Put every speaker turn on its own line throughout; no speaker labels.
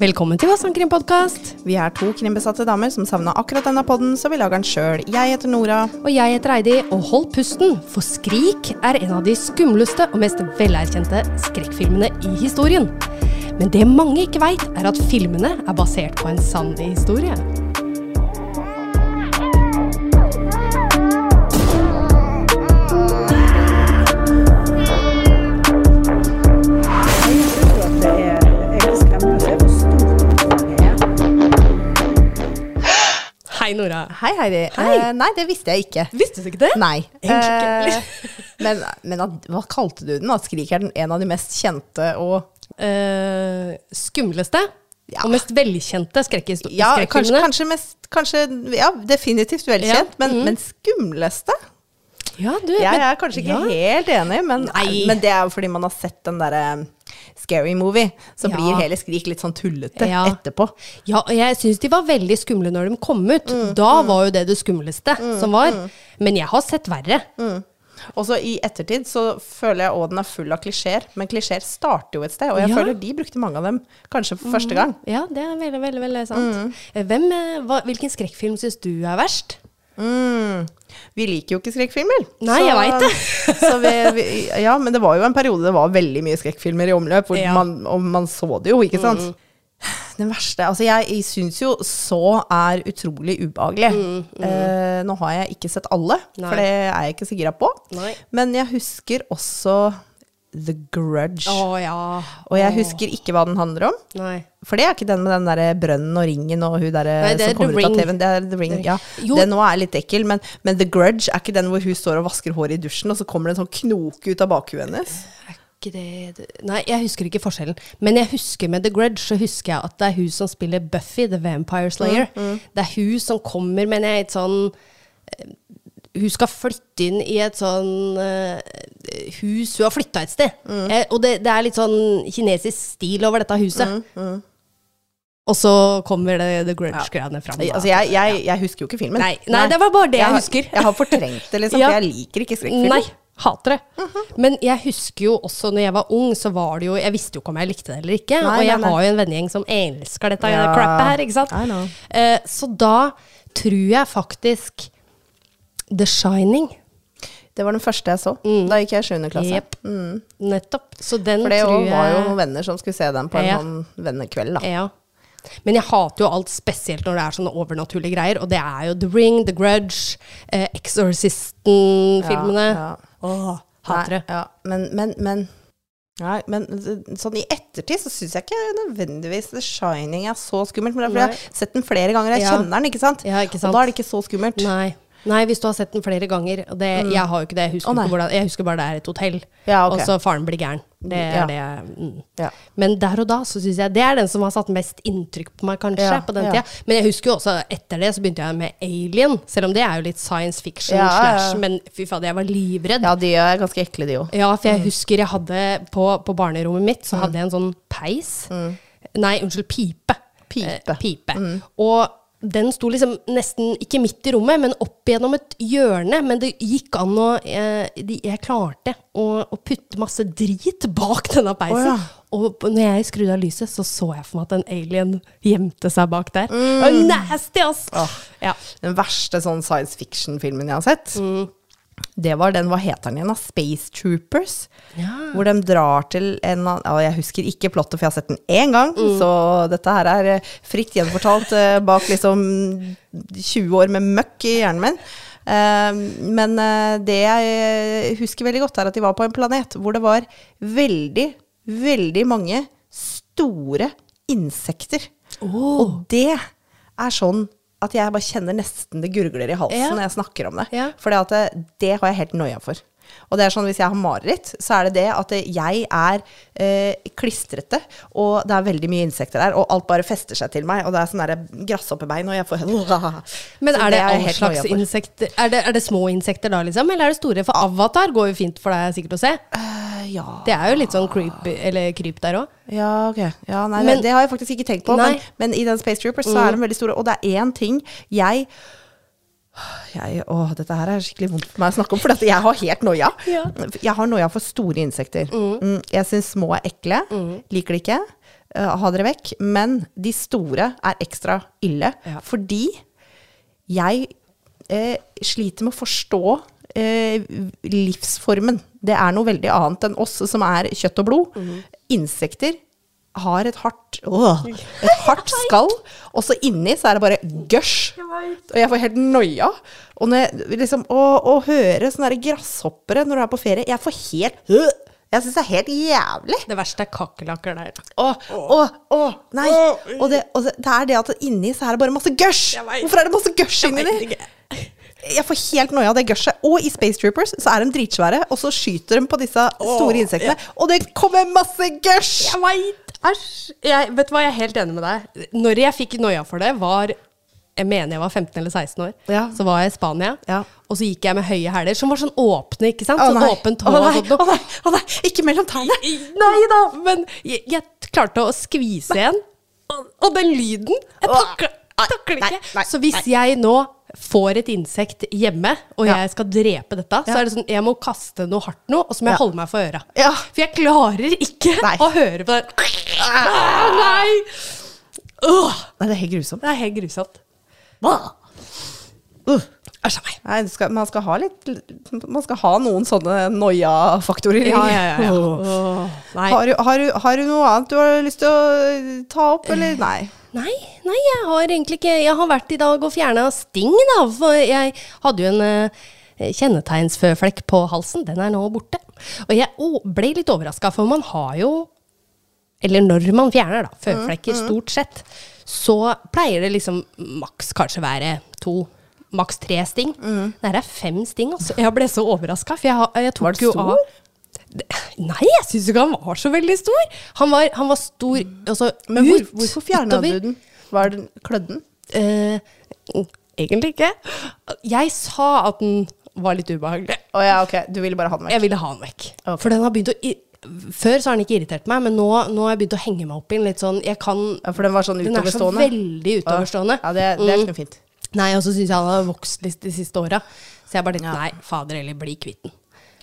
Velkommen til Hva krimpodkast.
Vi er to krimbesatte damer som savna akkurat denne podden, så vi lager den sjøl. Jeg heter Nora.
Og jeg heter Eidi, og hold pusten, for Skrik er en av de skumleste og mest velerkjente skrekkfilmene i historien. Men det mange ikke veit, er at filmene er basert på en sann historie. Hei, Nora.
Hei, Heidi.
Hei.
Uh, nei, det visste jeg ikke.
Visste du ikke det?
Nei.
Egentlig ikke?
Eh, men men hva kalte du den? At Skrik er den, en av de mest kjente og
uh, skumleste
Ja.
og mest velkjente skrekkhisto-
Ja, kanskje, kanskje mest Kanskje Ja, definitivt velkjent,
Ja,
men,
mm.
men skumleste?
Ja, du,
Jeg
men-
er kanskje ikke helt enig, men, men det er jo fordi man har sett den derre Scary Movie. Så
Ja.
blir hele Skrik litt sånn tullete
Ja.
etterpå.
Ja, og jeg syns de var veldig skumle når de kom ut.
Mm,
da var jo det det skumleste som var. Men jeg har sett verre.
Og så i ettertid så føler jeg òg den er full av klisjeer, men klisjeer starter jo et sted, og jeg
Ja.
føler de brukte mange av dem kanskje for første gang.
Ja, det er veldig, veldig, veldig sant.
Mm.
Hvem, eh, hva, hvilken skrekkfilm syns du er verst?
Mm. Vi liker jo ikke skrekkfilmer.
Nei, jeg vet det.
så vi, vi, ja, men det var jo en periode det var veldig mye skrekkfilmer i omløp,
Ja.
man, og man så det jo, ikke sant? Den verste Altså, jeg, jeg syns jo så er utrolig ubehagelig. Eh, nå har jeg ikke sett alle,
Nei.
for det er jeg ikke så gira på.
Nei.
Men jeg husker også The Grudge.
Oh, ja.
Og jeg husker ikke hva den handler om.
Nei.
For det er ikke den med den der brønnen og ringen og hun der
Nei, er
som kommer ut av TV-en. Det er The Ring, ja. Den nå er litt ekkel, men, men The Grudge er ikke den hvor hun står og vasker håret i dusjen, og så kommer det en sånn knoke ut av bakhuet hennes.
Det, Nei, jeg husker ikke forskjellen. Men jeg husker med The Grudge, så husker jeg at det er hun som spiller Buffy, The Vampire Slayer.
Mm,
Det er hun som kommer med et sånn eh, Hun skal flytte inn i et sånn uh, hus Hun har flytta et sted.
Mm.
Eh, og det, det er litt sånn kinesisk stil over dette huset.
Mm,
Og så kommer det The Grudge-greiene fram. da.
Altså, jeg, jeg, jeg husker jo ikke filmen.
Nei, nei, det var bare det jeg
jeg
husker.
Jeg har fortrengt det, liksom,
Ja.
for jeg liker ikke skrekkfilmer.
Nei, hater det. Men jeg husker jo også når jeg var ung, så var det jo Jeg visste jo ikke om jeg likte det eller ikke.
Nei,
og jeg
nei, nei.
har jo en vennegjeng som elsker dette
Ja.
crappet her, ikke sant. Eh, så da tror jeg faktisk The Shining.
Det var den første jeg så. Da gikk jeg i 7. klasse.
Jepp. Nettopp. Så den
For det
tror jeg
var jo noen venner som skulle se den på en
Ja.
sånn vennekveld, da.
Ja. Men jeg hater jo alt spesielt når det er sånne overnaturlige greier. Og det er jo The Ring, The Grudge, eh, Exorcisten-filmene.
Ja, ja.
Åh, hater det.
Ja. Men, men, men Nei, men sånn i ettertid så syns jeg ikke nødvendigvis The Shining er så skummelt. Men det er fordi jeg har sett den flere ganger, jeg kjenner den, ikke sant?
Ja, ikke sant.
Og da er det ikke så skummelt.
Nei. Nei, hvis du har sett den flere ganger. Og det, Jeg har jo ikke det. Jeg husker,
oh,
ikke hvordan, jeg husker bare det er et hotell.
Ja, okay.
Og så faren blir gæren. Det er
Ja.
det. Mm.
Ja.
Men der og da så syns jeg det er den som har satt mest inntrykk på meg, kanskje. På den tida. Men jeg husker jo også etter det så begynte jeg med Alien. Selv om det er jo litt science fiction slash. Men fy fader, jeg var livredd.
ja, de er ganske ekle, de òg.
Ja, for jeg husker jeg hadde på, på barnerommet mitt så hadde jeg en sånn peis. Nei, unnskyld, pipe.
Pipe.
Eh, pipe. Og den sto liksom nesten ikke midt i rommet, men opp gjennom et hjørne. Men det gikk an å Jeg, Jeg klarte å, å putte masse drit bak denne peisen.
Oh, ja.
Og når jeg skrudde av lyset, så så jeg for meg at en alien gjemte seg bak der. Det var nasty, ass! Ja.
Den verste sånn science fiction-filmen jeg har sett,
Mm.
Det var den, hva heter den igjen. Space Troopers.
Ja.
Hvor de drar til en annen Jeg husker ikke plottet, for jeg har sett den én gang.
Mm.
Så dette her er eh, fritt gjenfortalt eh, bak liksom 20 år med møkk i hjernen min. Eh, men det jeg husker veldig godt, er at de var på en planet hvor det var veldig, veldig mange store insekter. Og det er sånn at jeg bare kjenner nesten det gurgler i halsen
Ja.
når jeg snakker om det.
Ja.
For det, det har jeg helt noia for. Og det er sånn hvis jeg har mareritt, så er det det at jeg er eh, klistrete, og det er veldig mye insekter der, og alt bare fester seg til meg, og det er sånne gresshoppebein, og jeg får
Men er det,
det
all slags insekter? Er det, er det små insekter da, liksom? Eller er det store? For avatar går jo fint for deg sikkert å se.
Uh, ja.
Det er jo litt sånn creep, eller kryp der òg.
Ja, ok. Ja, nei,
Men-
det, har jeg faktisk ikke tenkt på.
Mm.
Men, men i den Space Troopers så er de veldig store. Og det er én ting jeg Jeg, å, dette her er skikkelig vondt for meg å snakke om, for jeg har helt noia.
Ja.
Jeg har noia for store insekter. Mm, jeg syns små er ekle. Liker det ikke. Uh, ha dere vekk. Men de store er ekstra ille.
Ja.
Fordi jeg eh, sliter med å forstå eh, livsformen. Det er noe veldig annet enn oss som er kjøtt og blod. Insekter har et hardt, åh, et hardt skall, og så inni så er det bare gørsj. Og jeg får helt noia. Og når jeg, liksom, å, å høre sånne der grasshoppere når du er på ferie Jeg får helt øh, Jeg syns det er helt jævlig.
Det verste er kakerlakker der.
Å, å, å, nei. Og, det, og det, det er det at inni så er det bare masse
gørsj.
Hvorfor er det masse gørsj inni det? Jeg får helt noia av det gørset. Og i Space Troopers så er de dritsvære, og så skyter de på disse store insektene, og det kommer masse gørs!
Jeg veit! Æsj. Jeg, vet du hva, jeg er helt enig med deg. Når jeg fikk noia for det, var Jeg mener jeg var 15 eller 16 år.
Ja.
Så var jeg i Spania,
Ja.
og så gikk jeg med høye hæler, som var sånn åpne, ikke sant?
Å
Sånn åpent hår Å
nei, å nei, å nei, ikke mellom tærne!
Nei da, men jeg, jeg klarte å skvise igjen. Og, og den lyden Jeg takler,
Nei,
ikke.
nei,
så hvis jeg nå får et insekt hjemme, og
Ja.
jeg skal drepe dette, så er det sånn jeg må kaste noe hardt nå, og så må jeg holde meg for øra.
Ja.
For jeg klarer ikke
Nei.
å høre på den. Ah, nei! Uh.
Nei, det er helt grusomt.
det er helt grusomt.
Uh.
Æsj.
Nei, skal, man skal ha litt Man skal ha noen sånne noia-faktorer.
Ja, ja, ja. ja. Oh.
Har, du- har, har du noe annet du har lyst til å ta opp, eller? Nei.
Nei, nei, jeg har egentlig ikke Jeg har vært i dag og fjerna sting, da. For jeg hadde jo en eh, kjennetegnsføflekk på halsen. Den er nå borte. Og jeg ble litt overraska, for man har jo Eller når man fjerner da, føflekker, stort sett, så pleier det liksom maks kanskje være to. Maks tre sting. Det her er fem sting, altså. Jeg ble så overraska, for jeg, jeg tok
Var det
jo
stor?
av Nei, jeg syns ikke han var så veldig stor. Han var, han var stor altså,
Men hvor,
ut,
hvorfor fjerna du den? Var den klødden?
Eh, egentlig ikke. Jeg sa at den var litt ubehagelig.
Oh, ja, ok. Du ville bare ha den vekk?
Jeg ville ha den vekk.
Okay.
For den har begynt å Før så har den ikke irritert meg, men nå, nå har jeg begynt å henge meg opp i den litt sånn Jeg kan
Ja, for den var sånn
Den er så veldig utoverstående.
Ja, det, det er
Mm.
ikke noe fint.
Nei, og så syns jeg han har vokst litt de siste åra. Så jeg bare tenkte
Ja.
nei, fader heller, bli kvitt den.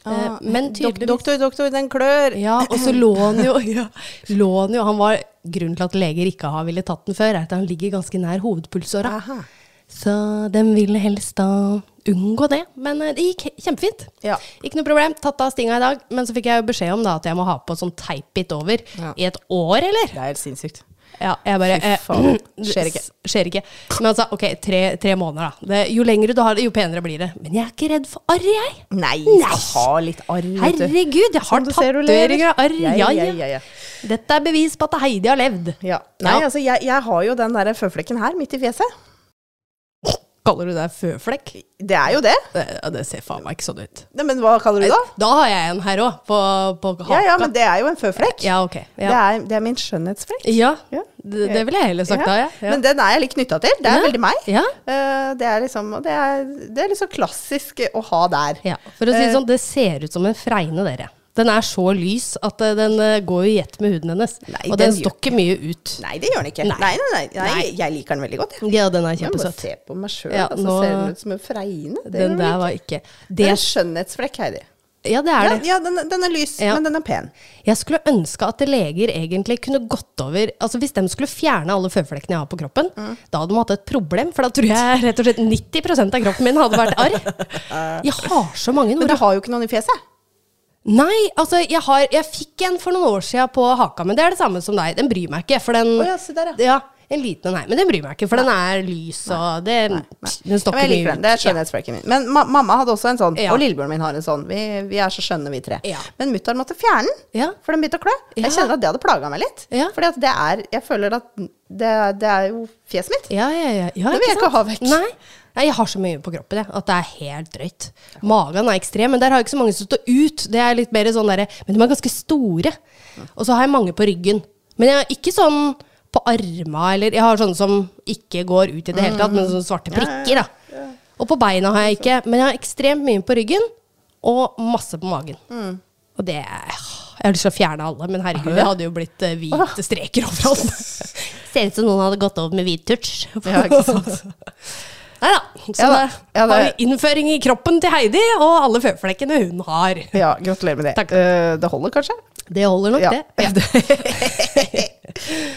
Ah,
Eh, men tydeligvis
doktor, doktor, den klør!
Ja, og så lå han jo, ja, lå han jo Han var Grunnen til at leger ikke har ville tatt den før, er at han ligger ganske nær hovedpulsåra. Så de ville helst da unngå det. Men eh, det gikk kjempefint.
Ja.
Ikke noe problem. Tatt av stinga i dag. Men så fikk jeg jo beskjed om da at jeg må ha på sånn teipbit over
Ja.
i et år, eller?
Det er helt sinnssykt.
Ja, jeg bare
Fy
eh,
faen. Skjer ikke.
Skjer ikke. Men altså, ok, tre, tre måneder, da. Det, jo lengre du har det, jo penere blir det. Men jeg er ikke redd for arr, jeg.
Nei,
Nei.
har ha litt arr.
Herregud, jeg har tatoveringer av arr. Ja,
Ja,
ja,
ja, ja, ja.
Dette er bevis på at Heidi har levd.
Ja. Nei, altså, jeg, jeg har jo den der føflekken her midt i fjeset.
Kaller du det føflekk?
Det er jo det.
Det, det ser faen meg ikke sånn ut.
Ne, men hva kaller du det da?
Da har jeg en her òg, på, på haka.
Ja, ja, men det er jo en føflekk.
Ja, ok.
Det, er, det er min skjønnhetsflekk.
ja
Ja.
det, det ville jeg heller sagt da, ja. ja.
Men den er jeg litt knytta til. Det er
Ja.
veldig meg.
ja.
Eh, det er liksom og det er, det er liksom klassisk å ha der.
ja. For å si det
Eh.
sånn, det ser ut som en fregne, dere. Den er så lys at eh, den eh, går i ett med huden hennes.
Nei,
og
den
den står ikke mye ut.
Nei, det gjør den ikke.
Nei.
Nei, nei. Jeg liker den veldig godt. Jeg.
Ja, den er
Jeg må
kjempesøt.
se på meg sjøl,
Ja,
og så
nå-
ser den ut som en fregne. Det
Den der var ikke
Det er en skjønnhetsflekk, Heidi.
Ja, det er det.
ja den, den er lys,
Ja.
men den er pen.
Jeg skulle ønske at leger egentlig kunne gått over Altså Hvis de skulle fjerne alle føflekkene jeg har på kroppen, da hadde de hatt et problem. For da tror jeg rett og slett 90% av kroppen min hadde vært arr. Jeg har så mange.
Men
Nora.
du har jo ikke noen i fjeset.
Nei, altså jeg, har, jeg fikk en for noen år siden på haka, men det er det samme som deg. Den bryr meg ikke, for den
oh, ja, se der, ja.
Ja, en liten en her. Men den bryr meg ikke, for den er lys, og det Den
Ja,
står ikke mye
ut. Det er skjønnhetsbreaken min. Men ma mamma hadde også en sånn,
Ja.
og lillebroren min har en sånn. Vi, vi er så skjønne, vi tre.
Ja.
Men mutter'n måtte fjerne den,
Ja.
for den begynte å klø. Jeg kjenner at det hadde plaga meg litt.
Ja.
Fordi at det er Jeg føler at det, det er jo fjeset mitt.
Ja, ja, ja.
Det vil jeg ikke ha vekk.
Nei. Nei, jeg har så mye på kroppen jeg, at det er helt drøyt. Magen er ekstrem, men der har jeg ikke så mange som står ut. Det er litt mer sånn der, Men de er ganske store. Og så har jeg mange på ryggen. Men jeg har ikke sånn på arma eller Jeg har sånne som ikke går ut i det hele tatt, men sånne svarte prikker, da. Og på beina har jeg ikke. Men jeg har ekstremt mye på ryggen, og masse på magen. Og det Jeg har lyst til å fjerne alle, men herregud, det hadde jo blitt eh, hvite streker overalt. Ser ut som noen hadde gått over med hvit touch.
Ja, ikke sant.
Nei da. Så
Ja da. Ja, det-
har vi innføring i kroppen til Heidi, og alle føflekkene hun har.
Ja, gratulerer med det. Eh, det holder kanskje?
Det holder nok,
Ja.
det.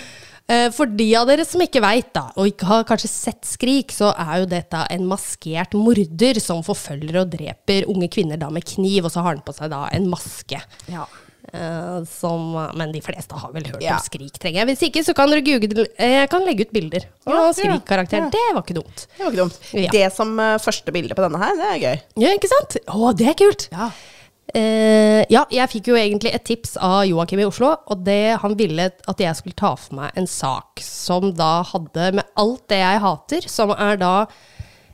Eh, For de av dere som ikke veit, da, og ikke har kanskje sett Skrik, så er jo dette en maskert morder som forfølger og dreper unge kvinner da med kniv, og så har han på seg da en maske.
Ja.
Uh, som, men de fleste har vel hørt
Ja.
om Skrik, trenger jeg. Hvis ikke, så kan dere google eh, Jeg kan legge ut bilder av
Ja,
Skrik-karakteren.
ja.
Det var ikke dumt.
Det var ikke dumt. Det som uh, første bilde på denne her, det er gøy.
Ja, ikke sant? Å, det er kult!
Ja.
Eh, ja, jeg fikk jo egentlig et tips av Joakim i Oslo, og det, han ville at jeg skulle ta for meg en sak som da hadde med alt det jeg hater, som er da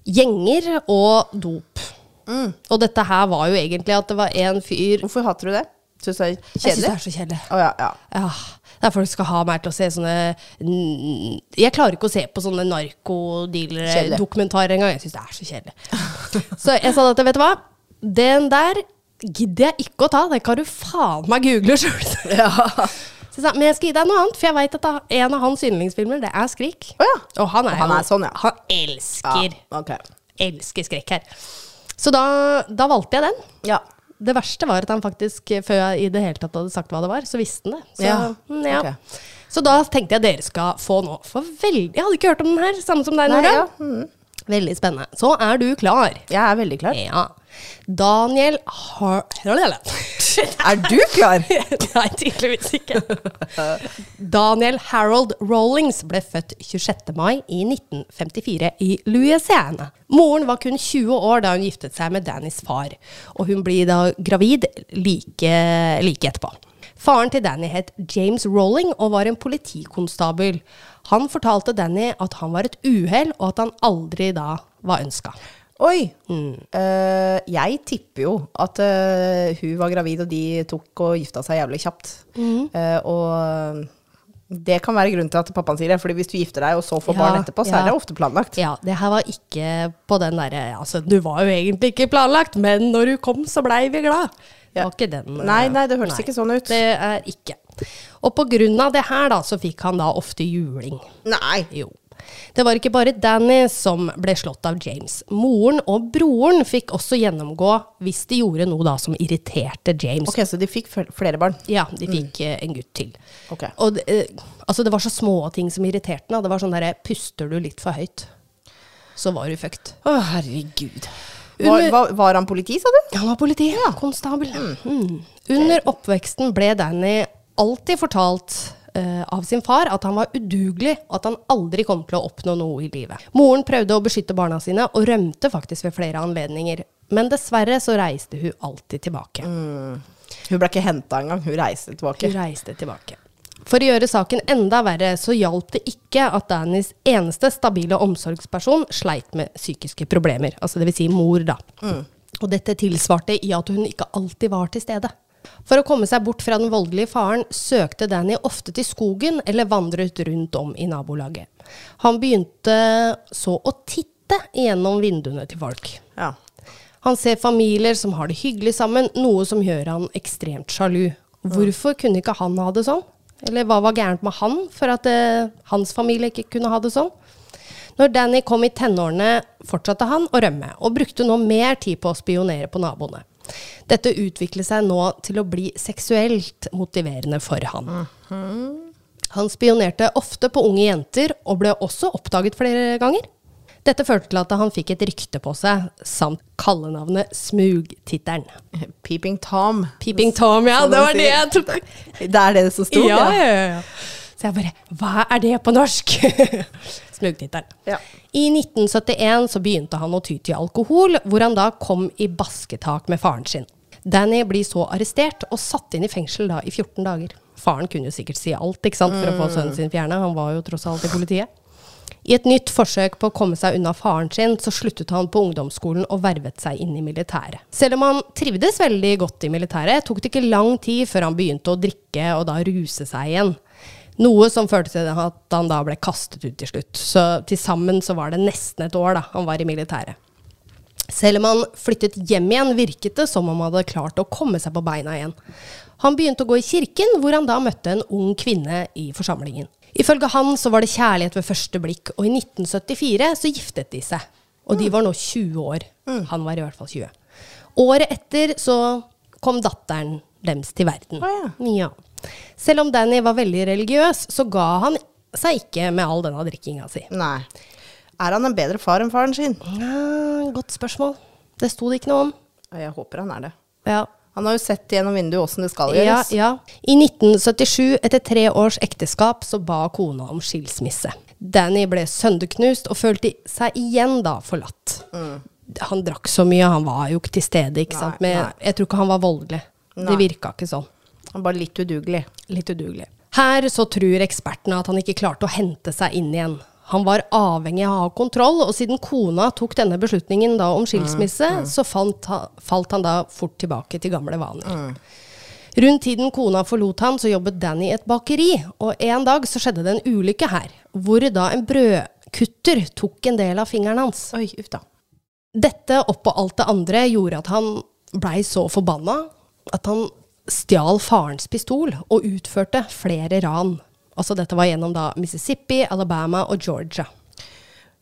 gjenger og dop.
Mm.
Og dette her var jo egentlig at det var en fyr
Hvorfor hater du det? Syns det er
Jeg syns det er så kjedelig.
Oh, ja, ja.
Ja, det er folk skal ha meg til å se sånne Jeg klarer ikke å se på sånne
Kjedelig.
narkodealere-dokumentarer engang. Jeg syns det er så kjedelig. Så jeg sa at vet du hva, den der gidder jeg ikke å ta. Den kan du faen meg google sjøl.
ja.
Så jeg sa, men jeg skal gi deg noe annet, for jeg veit at en av hans yndlingsfilmer, det er Skrik.
Oh, ja.
Og han er,
Og han
jo
er sånn, ja.
Han elsker,
ja. okay.
elsker skrekk her. Så da, da valgte jeg den.
Ja.
Det verste var at han faktisk, før jeg i det hele tatt hadde sagt hva det var, så visste han det. Så,
Ja,
mm, ja.
Okay.
så da tenkte jeg dere skal få nå. For veldig, jeg hadde ikke hørt om den her, samme som deg, Nora.
ja. Mm.
Veldig spennende. Så er du klar?
Jeg er veldig klar.
Ja. Daniel har...
Er du klar?
Nei, tydeligvis ikke. Daniel Harold Rollings ble født 26. mai i 1954 i Louisiana. Moren var kun 20 år da hun giftet seg med Dannys far, og hun blir da gravid like, like etterpå. Faren til Danny het James Rolling og var en politikonstabel. Han fortalte Danny at han var et uhell, og at han aldri da var ønska.
Oi.
Mm.
Uh, jeg tipper jo at uh, hun var gravid, og de tok og gifta seg jævlig kjapt.
Mm.
Uh, og det kan være grunnen til at pappaen sier det, Fordi hvis du gifter deg og så får
Ja,
barn etterpå, så
ja.
er det ofte planlagt.
Ja, det her var ikke på den derre Altså, du var jo egentlig ikke planlagt, men når du kom, så blei vi glad. Det
Ja.
var ikke den.
Nei, nei, det hørtes
nei,
ikke sånn ut.
Det er ikke. Og på grunn av det her, da, så fikk han da ofte juling.
Nei.
Jo. Det var ikke bare Danny som ble slått av James. Moren og broren fikk også gjennomgå hvis de gjorde noe da som irriterte James.
Ok, så de fikk flere barn.
Ja, de fikk mm. en gutt til.
Okay.
Og eh, altså, det var så små ting som irriterte han. Det var sånn derre Puster du litt for høyt, så var du fucked.
Å, herregud. Var,
Under-
var, var han politi, sa du?
Han var politi. Ja. Konstabel. Mm. Under oppveksten ble Danny alltid fortalt eh, av sin far at han var udugelig, og at han aldri kom til å oppnå noe i livet. Moren prøvde å beskytte barna sine, og rømte faktisk ved flere anledninger. Men dessverre så reiste hun alltid tilbake.
Hun ble ikke henta engang. Hun reiste tilbake.
Hun reiste tilbake. For å gjøre saken enda verre, så hjalp det ikke at Dannys eneste stabile omsorgsperson sleit med psykiske problemer. Altså dvs. Si mor, da. Og dette tilsvarte i at hun ikke alltid var til stede. For å komme seg bort fra den voldelige faren søkte Danny ofte til skogen eller vandret rundt om i nabolaget. Han begynte så å titte gjennom vinduene til folk.
Ja.
Han ser familier som har det hyggelig sammen, noe som gjør han ekstremt sjalu. Hvorfor kunne ikke han ha det sånn? Eller hva var gærent med han for at eh, hans familie ikke kunne ha det sånn? Når Danny kom i tenårene, fortsatte han å rømme, og brukte nå mer tid på å spionere på naboene. Dette utviklet seg nå til å bli seksuelt motiverende for han. Han spionerte ofte på unge jenter, og ble også oppdaget flere ganger. Dette førte til at han fikk et rykte på seg, samt kallenavnet Smugtitteren.
Peeping Tom.
Peeping Tom, ja, det var det jeg tok.
Det er det som sto?
Ja, ja, ja. Så jeg bare Hva er det på norsk? Smugtitteren.
Ja.
I 1971 så begynte han å ty til alkohol, hvor han da kom i basketak med faren sin. Danny blir så arrestert og satt inn i fengsel da i 14 dager. Faren kunne jo sikkert si alt ikke sant, for å få sønnen sin fjerna, han var jo tross alt i politiet. I et nytt forsøk på å komme seg unna faren sin, så sluttet han på ungdomsskolen og vervet seg inn i militæret. Selv om han trivdes veldig godt i militæret, tok det ikke lang tid før han begynte å drikke og da ruse seg igjen. Noe som førte til at han da ble kastet ut til slutt. Så til sammen så var det nesten et år da han var i militæret. Selv om han flyttet hjem igjen, virket det som om han hadde klart å komme seg på beina igjen. Han begynte å gå i kirken, hvor han da møtte en ung kvinne i forsamlingen. Ifølge han så var det kjærlighet ved første blikk, og i 1974 så giftet de seg. Og de var nå 20 år. Han var i hvert fall 20. Året etter så kom datteren deres til verden. Ja. Selv om Danny var veldig religiøs, så ga han seg ikke med all denne drikkinga si.
Nei. Er han en bedre far enn faren sin?
Ja, godt spørsmål. Det sto det ikke noe om.
Jeg håper han er det.
Ja.
Han har jo sett gjennom vinduet åssen det skal gjøres.
ja. I 1977, etter tre års ekteskap, så ba kona om skilsmisse. Danny ble sønderknust og følte seg igjen da forlatt. Han drakk så mye, han var jo ikke til stede, ikke
Nei,
sant. Men
nei.
jeg tror ikke han var voldelig.
Nei.
Det virka ikke sånn.
Han var bare litt udugelig.
Litt udugelig. Her så tror ekspertene at han ikke klarte å hente seg inn igjen. Han var avhengig av å ha kontroll, og siden kona tok denne beslutningen da om skilsmisse, så falt, han, falt han da fort tilbake til gamle vaner. Rundt tiden kona forlot han, så jobbet Danny i et bakeri, og en dag så skjedde det en ulykke her, hvor da en brødkutter tok en del av fingeren hans.
Oi, uff da.
Dette oppå alt det andre gjorde at han blei så forbanna at han stjal farens pistol og utførte flere ran. Altså dette var gjennom da Mississippi, Alabama og Georgia.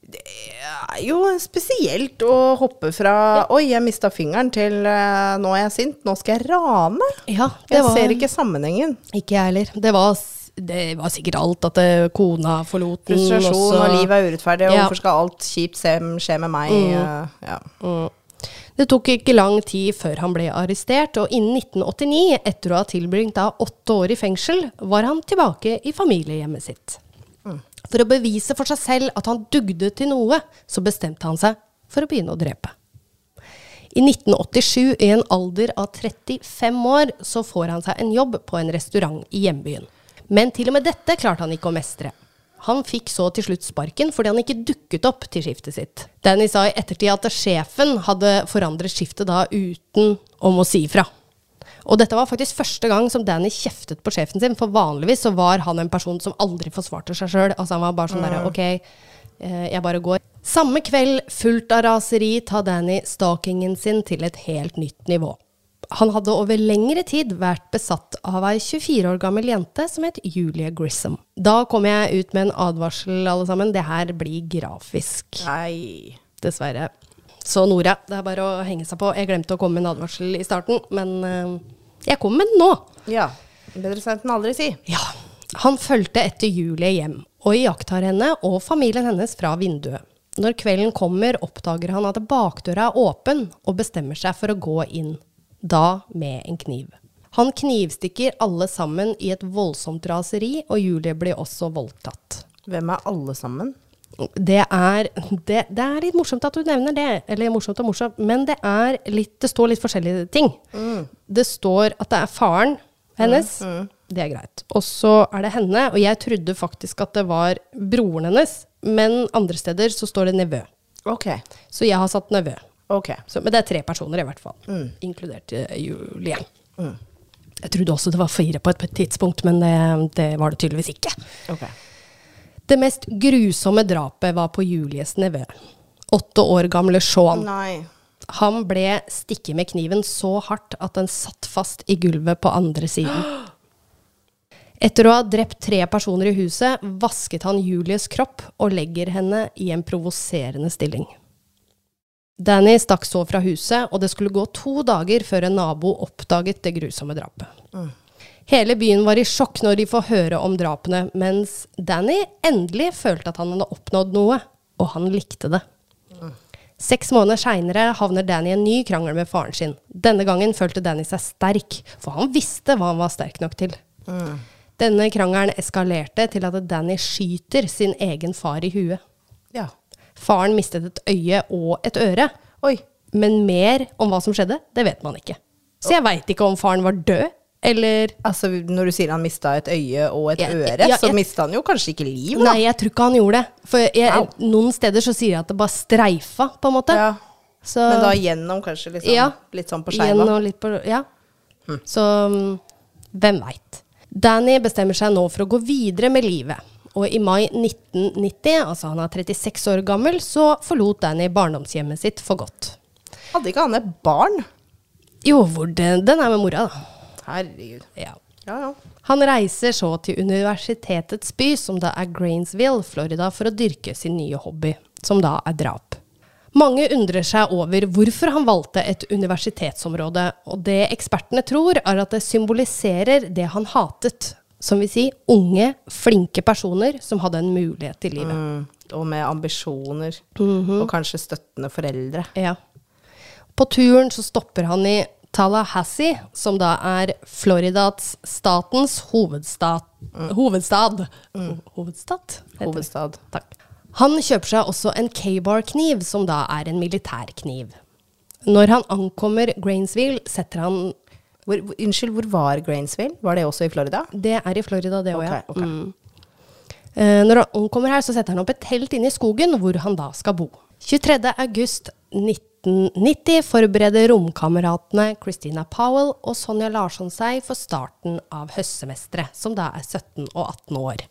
Det er jo spesielt å hoppe fra 'oi, jeg mista fingeren' til eh, 'nå er jeg sint, nå skal jeg rane'.
Ja,
Jeg
var
ser ikke sammenhengen.
Ikke jeg heller. Det var, det var sikkert alt at det, kona forlot den.
Frustrasjon, og livet er urettferdig, og
Ja.
hvorfor skal alt kjipt skje med meg? Mm. Ja.
Mm. Det tok ikke lang tid før han ble arrestert, og innen 1989, etter å ha tilbringt da åtte år i fengsel, var han tilbake i familiehjemmet sitt. For å bevise for seg selv at han dugde til noe, så bestemte han seg for å begynne å drepe. I 1987, i en alder av 35 år, så får han seg en jobb på en restaurant i hjembyen. Men til og med dette klarte han ikke å mestre. Han fikk så til slutt sparken fordi han ikke dukket opp til skiftet sitt. Danny sa i ettertid at sjefen hadde forandret skiftet da uten om å si ifra. Og dette var faktisk første gang som Danny kjeftet på sjefen sin, for vanligvis så var han en person som aldri forsvarte seg sjøl. Altså han var bare sånn derre ok, eh, jeg bare går. Samme kveld, fullt av raseri, tar Danny stalkingen sin til et helt nytt nivå. Han hadde over lengre tid vært besatt av ei 24 år gammel jente som het Julie Grissom. Da kom jeg ut med en advarsel, alle sammen. Det her blir grafisk.
Nei.
Dessverre. Så Nora, det er bare å henge seg på. Jeg glemte å komme med en advarsel i starten, men eh, jeg kommer med den nå.
Ja. Bedre sent enn aldri, si.
Ja. Han fulgte etter Julie hjem, og iakttar henne og familien hennes fra vinduet. Når kvelden kommer, oppdager han at bakdøra er åpen, og bestemmer seg for å gå inn. Da med en kniv. Han knivstikker alle sammen i et voldsomt raseri, og Julie blir også voldtatt.
Hvem er alle sammen?
Det er, det, det er litt morsomt at du nevner det. Eller morsomt og morsomt, men det, er litt, det står litt forskjellige ting. Det står at det er faren hennes. Det er greit. Og så er det henne. Og jeg trodde faktisk at det var broren hennes, men andre steder så står det nevø.
Ok.
Så jeg har satt nevø.
Ok.
Så, men det er tre personer i hvert fall, inkludert eh, Julie. Jeg trodde også det var fire på et tidspunkt, men det, det var det tydeligvis ikke.
ok.
Det mest grusomme drapet var på Julies nevø. Åtte år gamle Sean.
Nei.
Han ble stikket med kniven så hardt at den satt fast i gulvet på andre siden. Etter å ha drept tre personer i huset, vasket han Julies kropp og legger henne i en provoserende stilling. Danny stakk så fra huset, og det skulle gå to dager før en nabo oppdaget det grusomme drapet. Hele byen var i sjokk når de får høre om drapene, mens Danny endelig følte at han hadde oppnådd noe, og han likte det. Seks måneder seinere havner Danny i en ny krangel med faren sin. Denne gangen følte Danny seg sterk, for han visste hva han var sterk nok til. Denne krangelen eskalerte til at Danny skyter sin egen far i huet. Faren mistet et øye og et øre,
Oi.
men mer om hva som skjedde, det vet man ikke. Så jeg veit ikke om faren var død, eller
Altså, når du sier han mista et øye og et
jeg,
øre,
ja,
så mista han jo kanskje ikke liv, da.
Nei, jeg tror ikke han gjorde det. For jeg,
wow.
noen steder så sier jeg at det bare streifa, på en måte.
Ja.
Så,
Men da gjennom kanskje liksom,
Ja.
litt sånn på skeiva.
Ja. Hm. Så mm, hvem veit. Danny bestemmer seg nå for å gå videre med livet. Og i mai 1990, altså han er 36 år gammel, så forlot Danny barndomshjemmet sitt for godt.
Hadde ikke han et barn?
Jo, hvor den, den er med mora, da.
Herregud.
Ja.
Ja, ja.
Han reiser så til universitetets by, som da er Grainsville, Florida, for å dyrke sin nye hobby, som da er drap. Mange undrer seg over hvorfor han valgte et universitetsområde, og det ekspertene tror, er at det symboliserer det han hatet. Som vil si unge, flinke personer som hadde en mulighet i livet.
Mm. Og med ambisjoner.
Mhm.
Og kanskje støttende foreldre.
Ja. På turen så stopper han i Tallahassee, som da er Floridas statens hovedstad. Hovedstad. Hovedstad? heter det.
Hovedstad.
Takk. Han kjøper seg også en K-bar-kniv, som da er en militærkniv. Når han ankommer Grainsville, setter han
Hvor, unnskyld, hvor var Grainsville? Var det også i Florida?
Det er i Florida, det òg, ja.
Ok, ok.
Mm. Eh, når han ankommer her, så setter han opp et telt inne i skogen, hvor han da skal bo. 23. august 1990 forbereder romkameratene Christina Powell og Sonja Larsson seg for starten av høstsemesteret, som da er 17 og 18 år.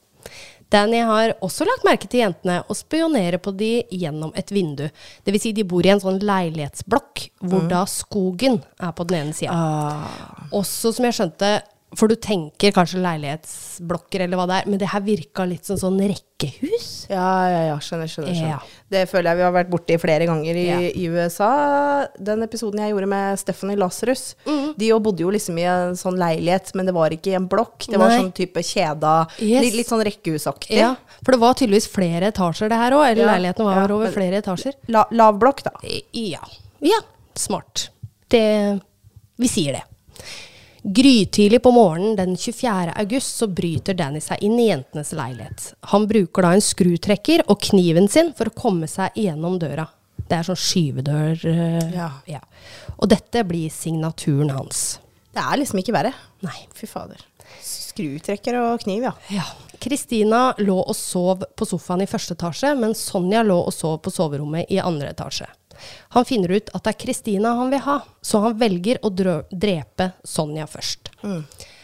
Danny har også lagt merke til jentene og spionerer på de gjennom et vindu. Det vil si, de bor i en sånn leilighetsblokk, hvor da skogen er på den ene sida.
Ah.
Også som jeg skjønte, for du tenker kanskje leilighetsblokker eller hva det er, men det her virka litt som sånn rekkehus.
Ja, ja, ja. Skjønner, skjønner. skjønner.
Ja.
Det føler jeg vi har vært borti flere ganger i,
Ja.
i USA. Den episoden jeg gjorde med Stephanie Lasarus,
mm.
de jo bodde jo liksom i en sånn leilighet, men det var ikke i en blokk. Det var
Nei.
sånn type kjeda.
Yes.
Litt, litt sånn rekkehusaktig.
Ja, for det var tydeligvis flere etasjer det her òg, eller
Ja,
leiligheten var over
men-
flere etasjer.
La, lav blokk, da.
Ja. ja, smart. Det Vi sier det. Grytidlig på morgenen den 24. august så bryter Danny seg inn i jentenes leilighet. Han bruker da en skrutrekker og kniven sin for å komme seg gjennom døra. Det er sånn skyvedør. Ja.
Ja.
Og dette blir signaturen hans.
Det er liksom ikke verre.
Nei.
Fy fader. Skrutrekker og kniv, ja.
Ja. Kristina lå og sov på sofaen i første etasje, mens Sonja lå og sov på soverommet i andre etasje. Han finner ut at det er Kristina han vil ha, så han velger å drepe Sonja først.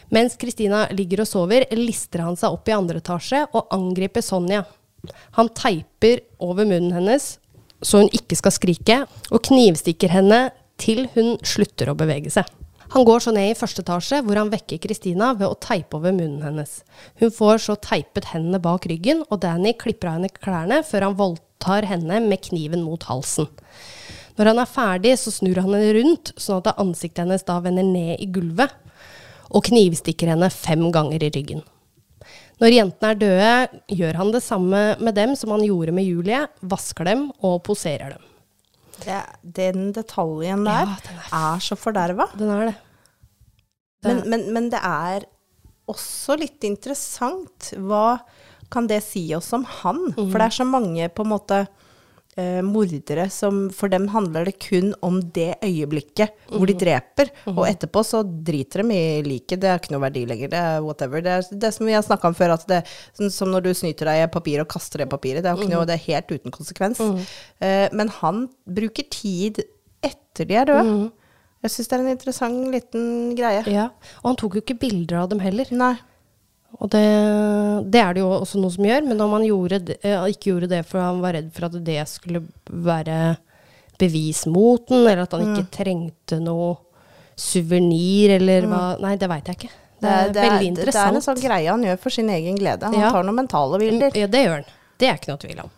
Mens Kristina ligger og sover, lister han seg opp i andre etasje og angriper Sonja. Han teiper over munnen hennes så hun ikke skal skrike, og knivstikker henne til hun slutter å bevege seg. Han går så ned i første etasje, hvor han vekker Kristina ved å teipe over munnen hennes. Hun får så teipet hendene bak ryggen, og Danny klipper av henne klærne før han voldtar henne med kniven mot halsen. Når han er ferdig, så snur han henne rundt, sånn at ansiktet hennes da vender ned i gulvet, og knivstikker henne fem ganger i ryggen. Når jentene er døde, gjør han det samme med dem som han gjorde med Julie, vasker dem og poserer dem.
Det, den detaljen der
Ja, den
er så forderva.
Den er det.
Men, men, men det er også litt interessant. Hva kan det si oss om han? For det er så mange på en måte eh, mordere som For dem handler det kun om det øyeblikket hvor de dreper. Og etterpå så driter de i liket. Det er ikke noe verdi lenger. Det er whatever. Det er det som vi har snakka om før, at det sånn som når du snyter deg i papir og kaster det papiret. Det er, ikke noe, det er helt uten konsekvens. Eh, men han bruker tid etter de er døde. Jeg syns det er en interessant liten greie.
Ja. Og han tok jo ikke bilder av dem heller.
Nei.
Og det, det er det jo også noe som gjør, men om han gjorde det, eh, ikke gjorde det for han var redd for at det skulle være bevis mot den, eller at han ikke trengte noe suvenir, eller hva Nei, det veit jeg ikke. Det er, veldig
det er en sånn greie han gjør for sin egen glede. Han
Ja.
tar noen mentale bilder.
Ja, det gjør han. Det er ikke noe tvil om.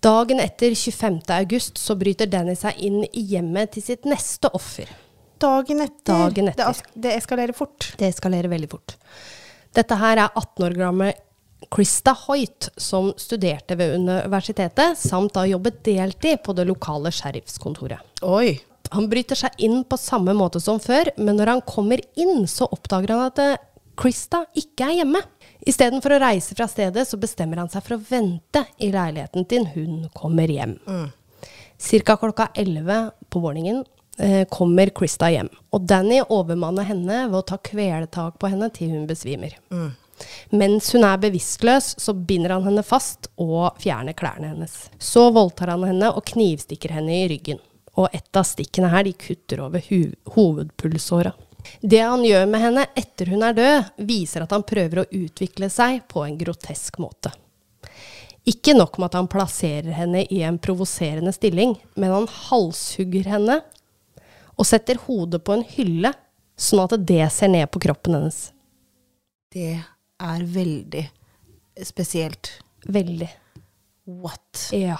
Dagen etter 25. august så bryter Danny seg inn i hjemmet til sitt neste offer.
Dagen etter.
Dagen etter.
Det, det eskalerer fort.
Det eskalerer veldig fort. Dette her er 18 år gamle Krista Hoyt, som studerte ved universitetet, samt da jobbet deltid på det lokale sheriffskontoret.
Oi.
Han bryter seg inn på samme måte som før, men når han kommer inn, så oppdager han at eh, Krista ikke er hjemme. Istedenfor å reise fra stedet, så bestemmer han seg for å vente i leiligheten til hun kommer hjem. Cirka klokka 11 på morgenen kommer Krista hjem, og Danny overmanner henne ved å ta kvelertak på henne til hun besvimer. Mens hun er bevisstløs, så binder han henne fast og fjerner klærne hennes. Så voldtar han henne og knivstikker henne i ryggen. Og et av stikkene her de kutter over ho hovedpulsåra. Det han gjør med henne etter hun er død, viser at han prøver å utvikle seg på en grotesk måte. Ikke nok med at han plasserer henne i en provoserende stilling, men han halshugger henne og setter hodet på en hylle, sånn at det ser ned på kroppen hennes.
Det er veldig spesielt.
Veldig.
What?
Ja.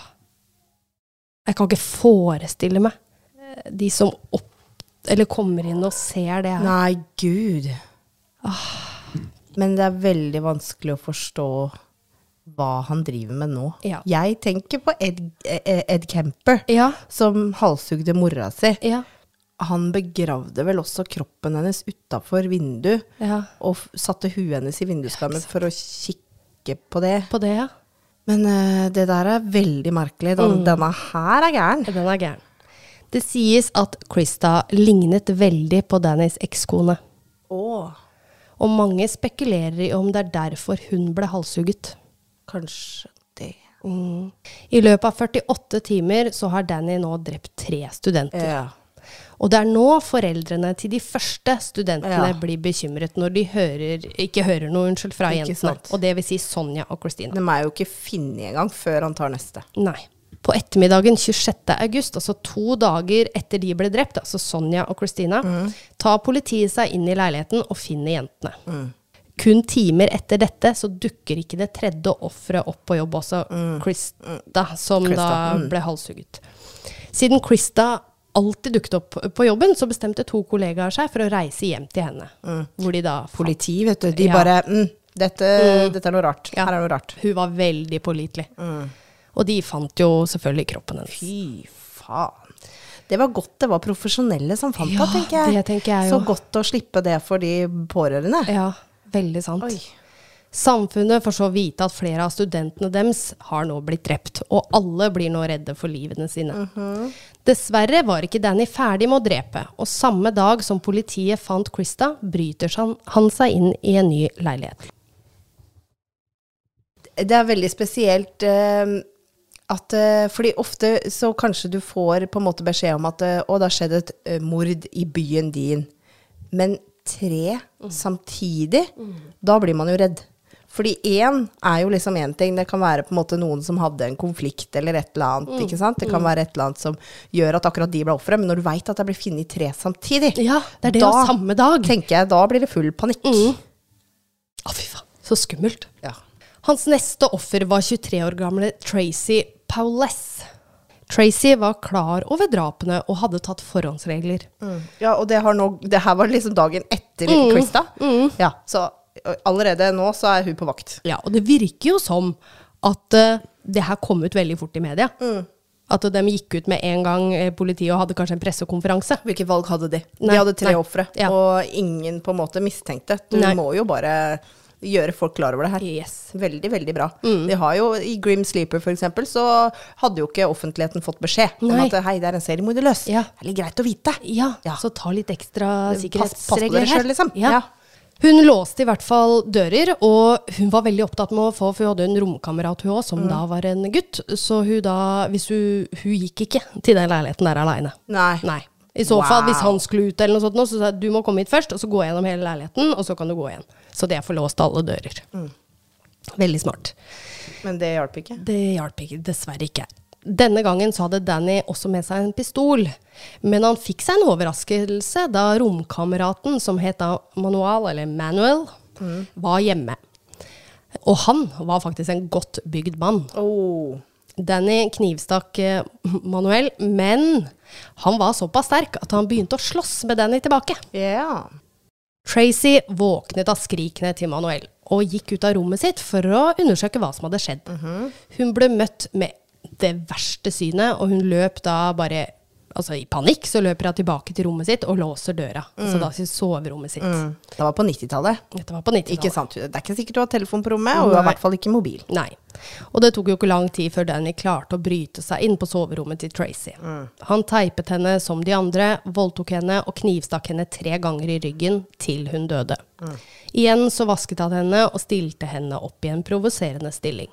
Jeg kan ikke forestille meg eh, de som opp, eller kommer inn og ser det her.
Nei, gud. Men det er veldig vanskelig å forstå hva han driver med nå.
Ja.
Jeg tenker på Ed, eh, Ed Kemper,
Ja,
som halshugde mora si.
ja,
Han begravde vel også kroppen hennes utafor vinduet,
ja.
og satte huet hennes i vinduskarmen for å kikke på det.
På det, ja.
Men uh, det der er veldig merkelig. Den, Denne her er gæren.
Den er gæren. Det sies at Krista lignet veldig på Dannys ekskone.
Oh.
Og mange spekulerer i om det er derfor hun ble halshugget.
kanskje det.
Mm. I løpet av 48 timer så har Danny nå drept tre studenter.
Ja.
Og det er nå foreldrene til de første studentene
Ja.
blir bekymret når de hører, ikke hører noe unnskyld fra
Ikke
jentene.
sant.
Og det vil si Sonja og Christina.
De er jo ikke funnet engang før han tar neste.
Nei. På ettermiddagen 26. august, altså to dager etter de ble drept, altså Sonja og Christina, tar politiet seg inn i leiligheten og finner jentene. Kun timer etter dette så dukker ikke det tredje offeret opp på jobb også, Krista, som
Christa.
da ble halshugget. Siden Krista alltid dukket opp på jobben, så bestemte to kollegaer seg for å reise hjem til henne. Hvor de da
Politi, vet du. De
Ja.
bare mm, dette, dette er noe rart.
Ja.
Her er noe rart.
Hun var veldig pålitelig. Og de fant jo selvfølgelig kroppen hennes.
Fy faen. Det var godt det var profesjonelle som fant
Ja,
det, tenker jeg.
det tenker jeg jo.
Så godt å slippe det for de pårørende.
Ja, veldig sant.
Oi.
Samfunnet får så vite at flere av studentene deres har nå blitt drept, og alle blir nå redde for livene sine. Dessverre var ikke Danny ferdig med å drepe, og samme dag som politiet fant Krista, bryter han, seg inn i en ny leilighet.
Det er veldig spesielt uh, at uh, Fordi ofte så kanskje du får på en måte beskjed om at uh, å, det har skjedd et mord i byen din. Men tre samtidig, da blir man jo redd. Fordi én er jo liksom én ting. Det kan være på en måte noen som hadde en konflikt eller et eller annet. ikke sant? Det kan være et eller annet som gjør at akkurat de ble ofre. Men når du veit at det blir funnet tre samtidig,
Ja, det er det
Da
samme dag.
tenker jeg da blir det full panikk.
Å, fy faen. Så skummelt.
Ja.
Hans neste offer var 23 år gamle Tracy Pauless. Tracy var klar over drapene og hadde tatt forhåndsregler.
Ja, og det, har nå, det her var liksom dagen etter Krista. Ja, så allerede nå så er hun på vakt.
Ja, og det virker jo som at uh, det her kom ut veldig fort i media. At de gikk ut med en gang eh, politiet og hadde kanskje en pressekonferanse.
Hvilket valg hadde de?
Nei,
de hadde tre
nei.
ofre,
Ja.
og ingen på en måte mistenkte. Du
Nei.
må jo bare gjøre folk klar over det her.
Yes.
Veldig, veldig bra.
Mm.
De har jo, I Grim Sleeper eksempel, så hadde jo ikke offentligheten fått beskjed om at hei, det er en seriemorder løs.
Ja.
Det er litt greit å vite.
Ja,
Ja.
så ta litt ekstra
Pass- pass på
sikkerhetsregler
dere selv, liksom.
Ja. Hun låste i hvert fall dører, og hun var veldig opptatt med å få, for hun hadde en romkamerat hun også, som
Mm.
da var en gutt. Så hun da, hvis hun, hun gikk ikke til den leiligheten der aleine.
Nei.
Nei. I så fall, hvis han skulle ut eller noe sånt, nå, så sa jeg du må komme hit først, og så gå gjennom hele leiligheten, og så kan du gå igjen. Så det er forlåst alle dører.
Mm.
Veldig smart.
Men det hjalp ikke.
Det hjalp ikke, dessverre ikke. Denne gangen så hadde Danny også med seg en pistol, men han fikk seg en overraskelse da romkameraten, som het Manuel, eller Manuel, var hjemme. Og han var faktisk en godt bygd mann.
Oh.
Danny knivstakk eh, Manuel, men han var såpass sterk at han begynte å slåss med Danny tilbake.
Yeah.
Tracy våknet av skrikene til Manuel og gikk ut av rommet sitt for å undersøke hva som hadde skjedd. Hun ble møtt med det verste synet, og hun løp da bare Altså i panikk så løper hun tilbake til rommet sitt og låser døra. Altså da til soverommet sitt.
Mm. Det var på 90-tallet.
Dette var på 90-tallet.
Ikke sant? Det er ikke sikkert du har telefon på rommet, og du har i hvert fall ikke mobil.
Nei. Og det tok jo ikke lang tid før Danny klarte å bryte seg inn på soverommet til Tracy. Han teipet henne som de andre, voldtok henne og knivstakk henne tre ganger i ryggen til hun døde. Igjen så vasket han henne og stilte henne opp i en provoserende stilling.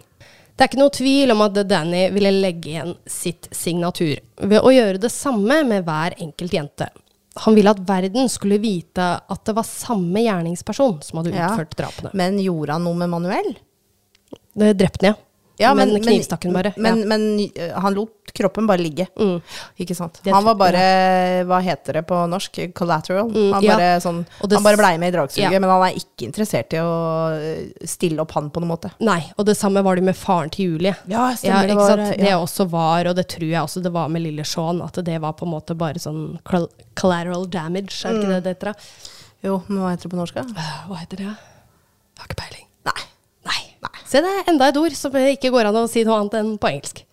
Det er ikke noe tvil om at Danny ville legge igjen sitt signatur ved å gjøre det samme med hver enkelt jente. Han ville at verden skulle vite at det var samme gjerningsperson som hadde
Ja.
utført drapene.
Men gjorde han noe med Manuel?
Det drepte han, ja.
Ja,
men, men knivstakken bare.
Men,
ja.
men øh, han lot kroppen bare ligge.
Mm.
Ikke sant. Han var bare, hva heter det på norsk, collateral.
Mm,
han,
ja.
bare, sånn,
det
han bare blei med i dragsuget,
Ja.
men han er ikke interessert i å øh, stille opp han på noen måte.
Nei, og det samme var det med faren til Julie.
Ja,
Ja, ikke
var,
sant? Det også var, og det tror jeg også det var med lille Shaun, at det var på en måte bare sånn collateral damage, er det ikke det det heter?
Jo, men hva heter det på norsk? da?
Hva heter det? Har ikke peiling.
Nei.
Se, det er enda et ord som ikke går an å si noe annet enn på engelsk.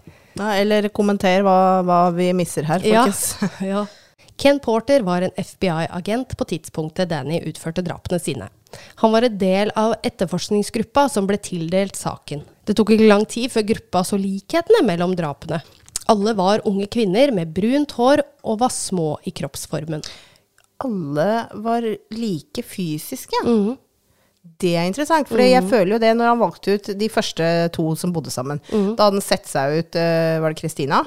Nei, eller kommenter hva, hva vi misser her,
Ja.
folkens.
ja. Ken Porter var en FBI-agent på tidspunktet Danny utførte drapene sine. Han var en del av etterforskningsgruppa som ble tildelt saken. Det tok ikke lang tid før gruppa så likhetene mellom drapene. Alle var unge kvinner med brunt hår og var små i kroppsformen.
Alle var like fysiske.
Mhm.
Det er interessant, for jeg føler jo det når han valgte ut de første to som bodde sammen.
Mm.
Da hadde han sett seg ut øh, Var det Kristina?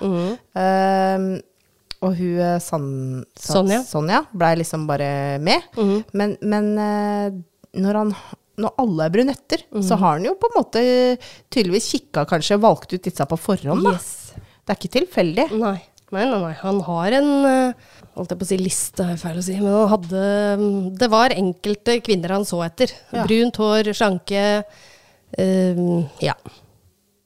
Ehm, og hun øh, San,
Sonja.
Sonja blei liksom bare med.
Mhm.
Men, men øh, når han når alle er brunetter, så har han jo på en måte tydeligvis kikka, kanskje, valgt ut disse på forhånd. Da.
Yes.
Det er ikke tilfeldig.
Nei. Nei, nei, nei. Han har en eh, Holdt jeg på å si liste, er feil å si. Men han hadde mm, Det var enkelte kvinner han så etter.
Ja.
Brunt hår, slanke. Uh, ja.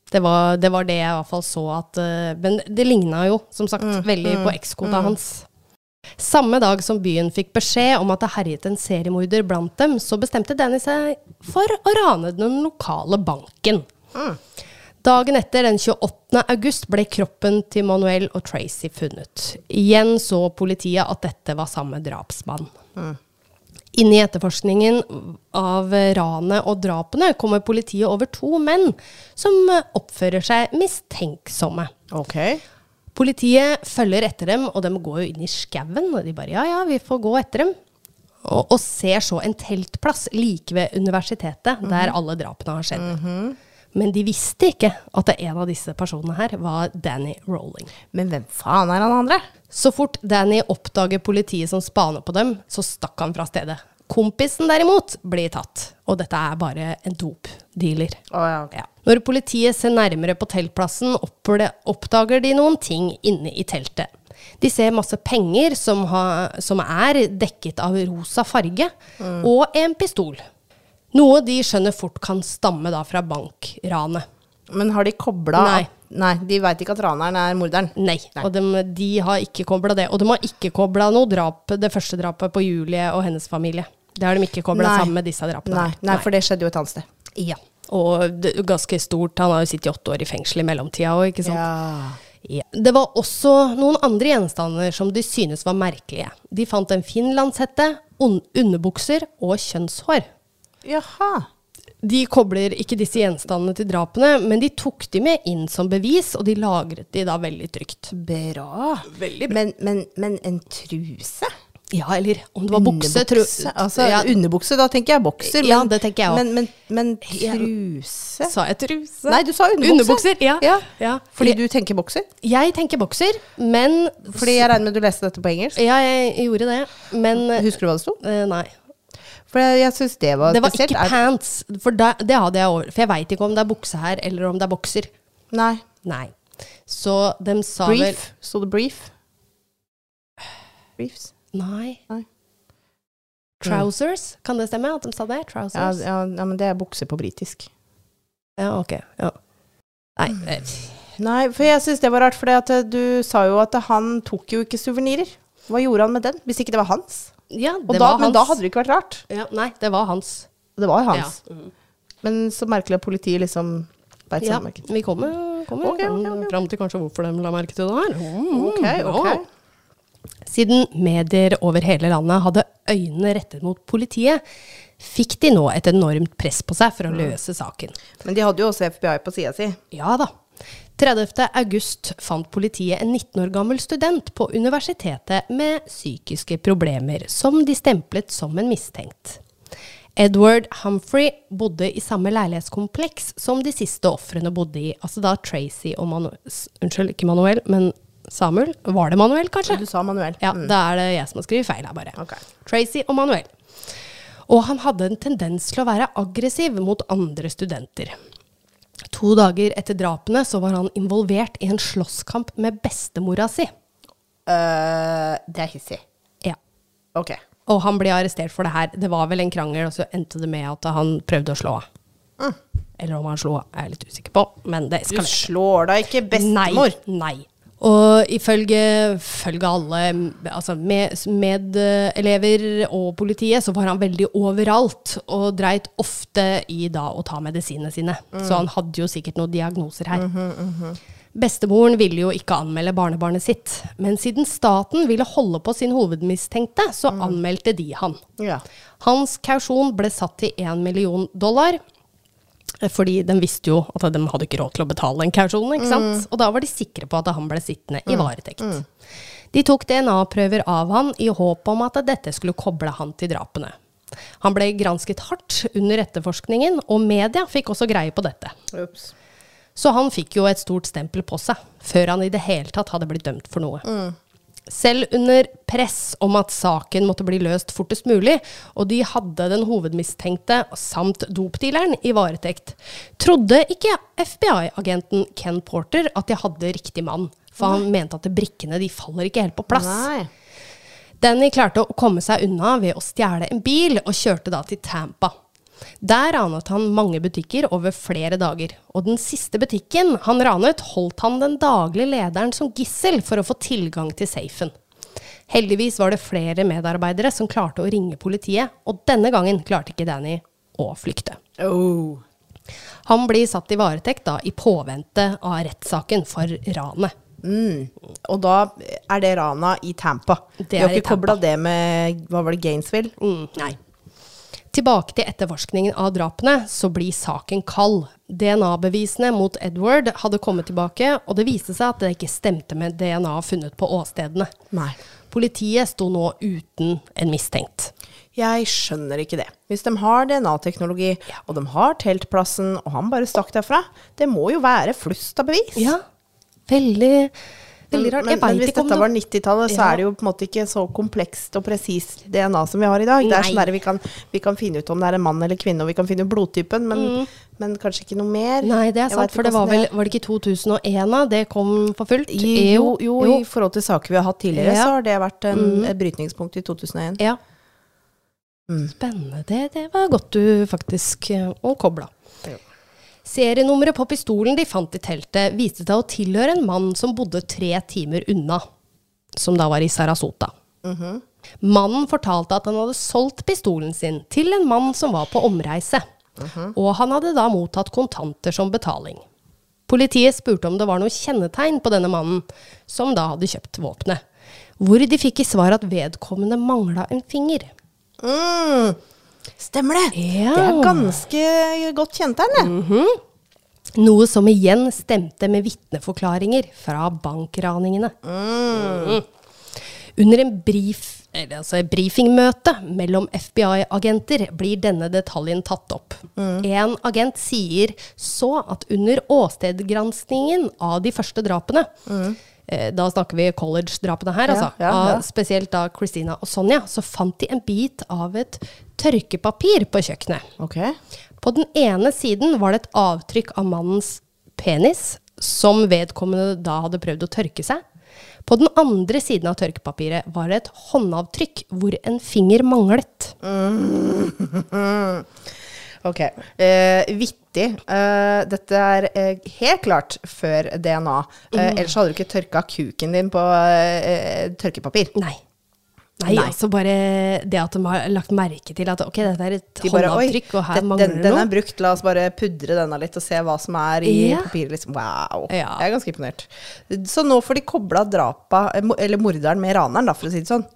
Det var, det var det jeg i hvert fall så at uh, Men det ligna jo, som sagt, veldig på ekskota hans. Samme dag som byen fikk beskjed om at det herjet en seriemorder blant dem, så bestemte Danny seg for å rane den lokale banken. Dagen etter, den 28. august, ble kroppen til Manuel og Tracy funnet. Igjen så politiet at dette var samme drapsmann. Inn i etterforskningen av ranet og drapene kommer politiet over to menn som oppfører seg mistenksomme.
Ok.
Politiet følger etter dem, og de går jo inn i skauen. Og de bare ja, ja, vi får gå etter dem. Og, og ser så en teltplass like ved universitetet, der alle drapene har skjedd. Men de visste ikke at en av disse personene her var Danny Rolling.
Men hvem faen er han andre?
Så fort Danny oppdager politiet som spaner på dem, så stakk han fra stedet. Kompisen derimot blir tatt, og dette er bare en dopdealer.
Oh, ja.
Ja. Når politiet ser nærmere på teltplassen, oppdager de noen ting inne i teltet. De ser masse penger som, ha, som er dekket av rosa farge, og en pistol. Noe de skjønner fort kan stamme da fra bankranet.
Men har de kobla
Nei.
Nei, de veit ikke at raneren er morderen.
Nei, og de, de har ikke kobla det. Og de har ikke kobla noe drap, det første drapet på Julie og hennes familie. Det har de ikke kobla sammen med disse drapene.
Nei, nei, for det skjedde jo et annet sted.
Ja. Og det, ganske stort. Han har jo sittet i åtte år i fengsel i mellomtida òg, ikke sant.
Ja.
Ja. Det var også noen andre gjenstander som de synes var merkelige. De fant en finlandshette, un underbukser og kjønnshår.
Jaha.
De kobler ikke disse gjenstandene til drapene, men de tok de med inn som bevis, og de lagret de da veldig trygt.
Bra.
Veldig
Men, men, men en truse?
Ja, eller om det var bukse,
Underbukse? Altså,
ja,
underbukse, da tenker jeg bokser.
Ja, det tenker jeg også.
Men, men, men truse?
Sa jeg truse?
Nei, du sa underbukser.
Underbukser, ja.
Ja,
ja.
Fordi du tenker bokser?
Jeg tenker bokser, men
Fordi jeg regner med du leste dette på engelsk?
Ja, jeg gjorde det, men
Husker du hva det sto?
eh, Nei.
For jeg, jeg syns det var
Det var
spesielt.
ikke pants, for da, det hadde jeg over. For jeg veit ikke om det er bukse her, eller om det er bokser.
Nei.
Nei. Så de sa vel
Brief. Sto det brief? Briefs?
Nei.
Nei.
Trousers? Kan det stemme at de sa det? Trousers?
ja, ja, men det er bukse på britisk.
Ja, ok. Ja. Nei. Mm.
Nei, for jeg syns det var rart, for du sa jo at han tok jo ikke suvenirer. Hva gjorde han med den, hvis ikke det var hans?
Ja, det
da,
var
men da hadde det ikke vært rart.
ja, Nei, det var hans.
Det var hans.
Ja. Mm.
Men så merkelig at politiet liksom beit seg
Ja,
merke til.
vi kommer, kommer
Ok, okay, okay.
fram til kanskje hvorfor de la merke til det her. Mm,
Ok,
ja. Siden medier over hele landet hadde øynene rettet mot politiet, fikk de nå et enormt press på seg for å løse saken.
Men de hadde jo også FBI på sida si.
Ja da. 30. august fant politiet en 19 år gammel student på universitetet med psykiske problemer, som de stemplet som en mistenkt. Edward Humphrey bodde i samme leilighetskompleks som de siste ofrene bodde i, altså da Tracy og Manuel Unnskyld, ikke Manuel, men Samuel. Var det Manuel, kanskje?
Du sa Manuel.
Ja,
Mm.
da er det jeg som har skrevet feil her, bare.
Okay.
Tracy og Manuel. Og han hadde en tendens til å være aggressiv mot andre studenter. To dager etter drapene så var han involvert i en slåsskamp med bestemora si.
Uh, det er hissig.
Ja.
Ok.
Og han ble arrestert for det her. Det var vel en krangel, og så endte det med at han prøvde å slå henne. Eller om han slo er jeg litt usikker på. Men det
Du slår da ikke bestemor?
Nei. nei. Og ifølge, ifølge alle altså med, medelever og politiet, så var han veldig overalt. Og dreit ofte i da å ta medisinene sine. Så han hadde jo sikkert noen diagnoser her. Bestemoren ville jo ikke anmelde barnebarnet sitt. Men siden staten ville holde på sin hovedmistenkte, så anmeldte de han.
Ja.
Hans kausjon ble satt til 1 million dollar. Eh, Fordi de visste jo at de hadde ikke råd til å betale den kausjonen. ikke sant? Og da var de sikre på at han ble sittende i varetekt. De tok DNA-prøver av han i håp om at dette skulle koble han til drapene. Han ble gransket hardt under etterforskningen, og media fikk også greie på dette.
Ups.
Så han fikk jo et stort stempel på seg, før han i det hele tatt hadde blitt dømt for noe. Selv under press om at saken måtte bli løst fortest mulig, og de hadde den hovedmistenkte samt dopdealeren i varetekt, trodde ikke FBI-agenten Ken Porter at de hadde riktig mann, for han mente at brikkene de faller ikke helt på plass.
Nei.
Danny klarte å komme seg unna ved å stjele en bil, og kjørte da til Tampa. Der ranet han mange butikker over flere dager, og den siste butikken han ranet, holdt han den daglige lederen som gissel for å få tilgang til safen. Heldigvis var det flere medarbeidere som klarte å ringe politiet, og denne gangen klarte ikke Danny å flykte.
Oh.
Han blir satt i varetekt da i påvente av rettssaken for ranet.
Og da er det rana i Tampa.
Det
Vi har
er
ikke kobla det med Hva var det, Gainesville?
Mm, nei. Tilbake til etterforskningen av drapene, så blir saken kald. DNA-bevisene mot Edward hadde kommet tilbake, og det viste seg at det ikke stemte med DNA funnet på åstedene.
Nei.
Politiet sto nå uten en mistenkt.
Jeg skjønner ikke det. Hvis de har DNA-teknologi, og de har teltplassen, og han bare stakk derfra, det må jo være flust av bevis.
Ja, veldig, veldig rart.
Men, men hvis dette
det
var 90-tallet, så
Ja.
er det jo på en måte ikke så komplekst og presist DNA som vi har i dag. Det er sånn der vi kan, vi kan finne ut om det er en mann eller kvinne, og vi kan finne ut blodtypen, men, men kanskje ikke noe mer.
Mm. Nei, det er sant, for det var vel Var det ikke 2001 da det kom for fullt?
Jo, jo, i forhold til saker vi har hatt tidligere,
Ja.
så har det vært en,
mm.
et brytningspunkt i 2001.
Ja.
Mm.
Spennende. Det, det var godt du faktisk Og kobla.
Ja.
Serienummeret på pistolen de fant i teltet, viste seg å tilhøre en mann som bodde tre timer unna, som da var i Sarasota.
Mhm.
Mannen fortalte at han hadde solgt pistolen sin til en mann som var på omreise,
Mhm.
og han hadde da mottatt kontanter som betaling. Politiet spurte om det var noe kjennetegn på denne mannen, som da hadde kjøpt våpenet, hvor de fikk i svar at vedkommende mangla en finger.
Mm. Stemmer det!
Ja.
Det er ganske godt kjent her, det.
Noe som igjen stemte med vitneforklaringer fra bankraningene. Mm. Under en brief, altså brifingmøte mellom FBI-agenter blir denne detaljen tatt opp. En agent sier så at under åstedgranskningen av de første drapene eh, Da snakker vi college-drapene her, altså.
ja, ja.
Av spesielt da Christina og Sonja. Så fant de en bit av et tørkepapir på kjøkkenet.
Ok.
På den ene siden var det et avtrykk av mannens penis, som vedkommende da hadde prøvd å tørke seg. På den andre siden av tørkepapiret var det et håndavtrykk hvor en finger manglet.
Ok. Uh, vittig. Uh, dette er uh, helt klart før DNA.
Mm.
Ellers hadde du ikke tørka kuken din på tørkepapir.
Nei. Nei,
Nei.
altså bare det at de har lagt merke til at ok, dette er et
De bare,
håndavtrykk, og her
den,
mangler det noe.
den er brukt, la oss bare pudre denne litt og se hva som er i
Ja.
papiret. Liksom. Wow.
Ja.
Jeg er ganske imponert. Så nå får de kobla drapa, eller morderen med raneren, da, for å si det sånn.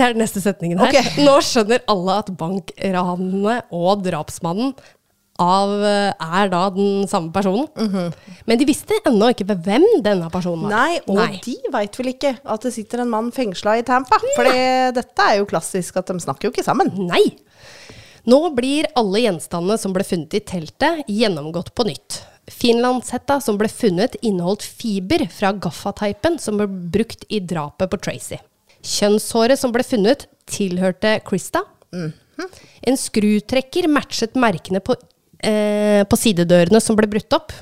Det er den neste setningen her.
Okay.
Nå skjønner alle at bankranene og drapsmannen av, eh, er da den samme personen. Men de visste ennå ikke hvem denne personen var.
Nei, og
Nei.
de veit vel ikke at det sitter en mann fengsla i Tampa. For dette er jo klassisk at de snakker jo ikke sammen.
Nei. Nå blir alle gjenstandene som ble funnet i teltet, gjennomgått på nytt. Finlandshetta som ble funnet, inneholdt fiber fra gaffateipen som ble brukt i drapet på Tracy. Kjønnshåret som ble funnet, tilhørte Krista. En skrutrekker matchet merkene på eh, på sidedørene som ble brutt opp.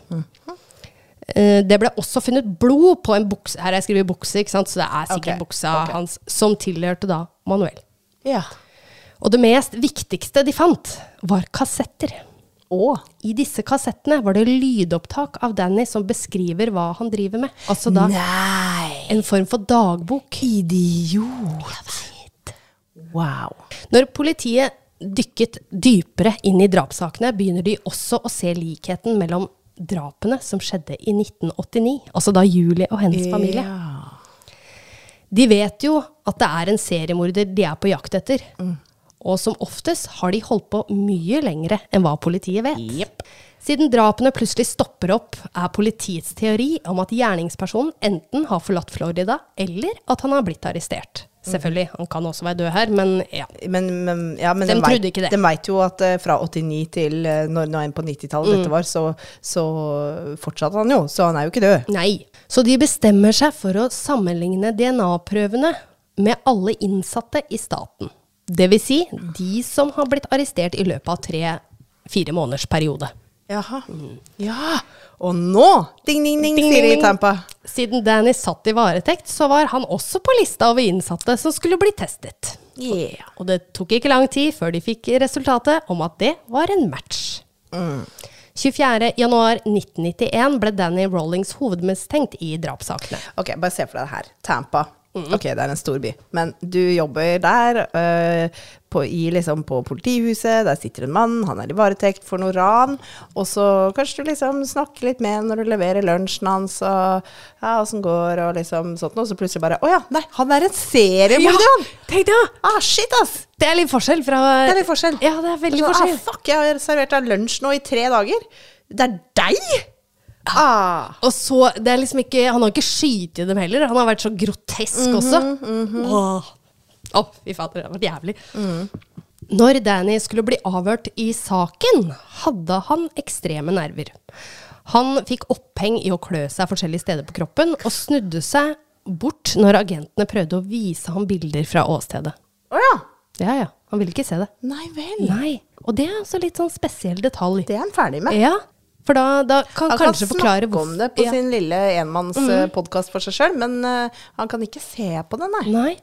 Eh, det ble også funnet blod på en bukse Her har jeg skrevet bukse, ikke sant? så det er sikkert
okay.
buksa
okay.
hans, som tilhørte da Manuel.
Ja.
Og det mest viktigste de fant, var kassetter.
Å.
I disse kassettene var det lydopptak av Danny som beskriver hva han driver med. Altså da
Nei.
en form for dagbok.
Idiot. Wow.
Når politiet dykket dypere inn i drapssakene, begynner de også å se likheten mellom drapene som skjedde i 1989, altså da Julie og hennes familie.
Ja.
De vet jo at det er en seriemorder de er på jakt etter. Og som oftest har de holdt på mye lengre enn hva politiet vet. Siden drapene plutselig stopper opp, er politiets teori om at gjerningspersonen enten har forlatt Florida, eller at han har blitt arrestert. Selvfølgelig, han kan også være død her, men ja.
Men, men, ja, men
De
de
trodde
vet-
ikke det.
De veit jo at eh, fra 89 til eh, når nå en på 90-tallet
Mm.
dette var, så, så fortsatte han jo. Så han er jo ikke død.
Nei. Så de bestemmer seg for å sammenligne DNA-prøvene med alle innsatte i staten. Det vil si de som har blitt arrestert i løpet av tre-fire måneders periode.
Jaha. Ja. Og nå, ding, ding, ding,
Ding,
sier de i Tampa.
Siden Danny satt i varetekt, så var han også på lista over innsatte som skulle bli testet.
Yeah.
Og det tok ikke lang tid før de fikk resultatet om at det var en match. 24.1.1991 ble Danny Rollings hovedmistenkt i drapssakene.
Ok, bare se for deg det her. Tampa. Ok, det er en stor by. Men du jobber der, øh, på, i, liksom, på politihuset. Der sitter en mann, han er i varetekt for noe ran. Og så kanskje du liksom snakker litt med når du leverer lunsjen hans, og ja, åssen går, og liksom sånt noe. Så plutselig bare Å ja, nei, han er en seriemorder, han!
tenk deg!
Ah, shit, ass!
Det er litt forskjell fra
Det er litt forskjell.
Ja, det er veldig
Så,
forskjell.
Ah, fuck, jeg har servert deg lunsj nå i tre dager. Det er deg! Ah.
Og så, det er liksom ikke Han har ikke skytt dem heller. Han har vært så grotesk også. Åh, Oh, fy fader, det har vært jævlig. Når Danny skulle bli avhørt i saken, hadde han ekstreme nerver. Han fikk oppheng i å klø seg forskjellige steder på kroppen, og snudde seg bort når agentene prøvde å vise ham bilder fra åstedet.
Oh, ja.
Ja, ja. Han ville ikke se det.
Nei vel.
Nei. Og det er altså litt sånn spesiell detalj.
Det er han ferdig med.
Ja, for da, da kan
Han
kanskje
kan
forklare
snakke om det på
ja.
sin lille enmannspodkast for seg sjøl, men uh, han kan ikke se på det, nei.
Nei.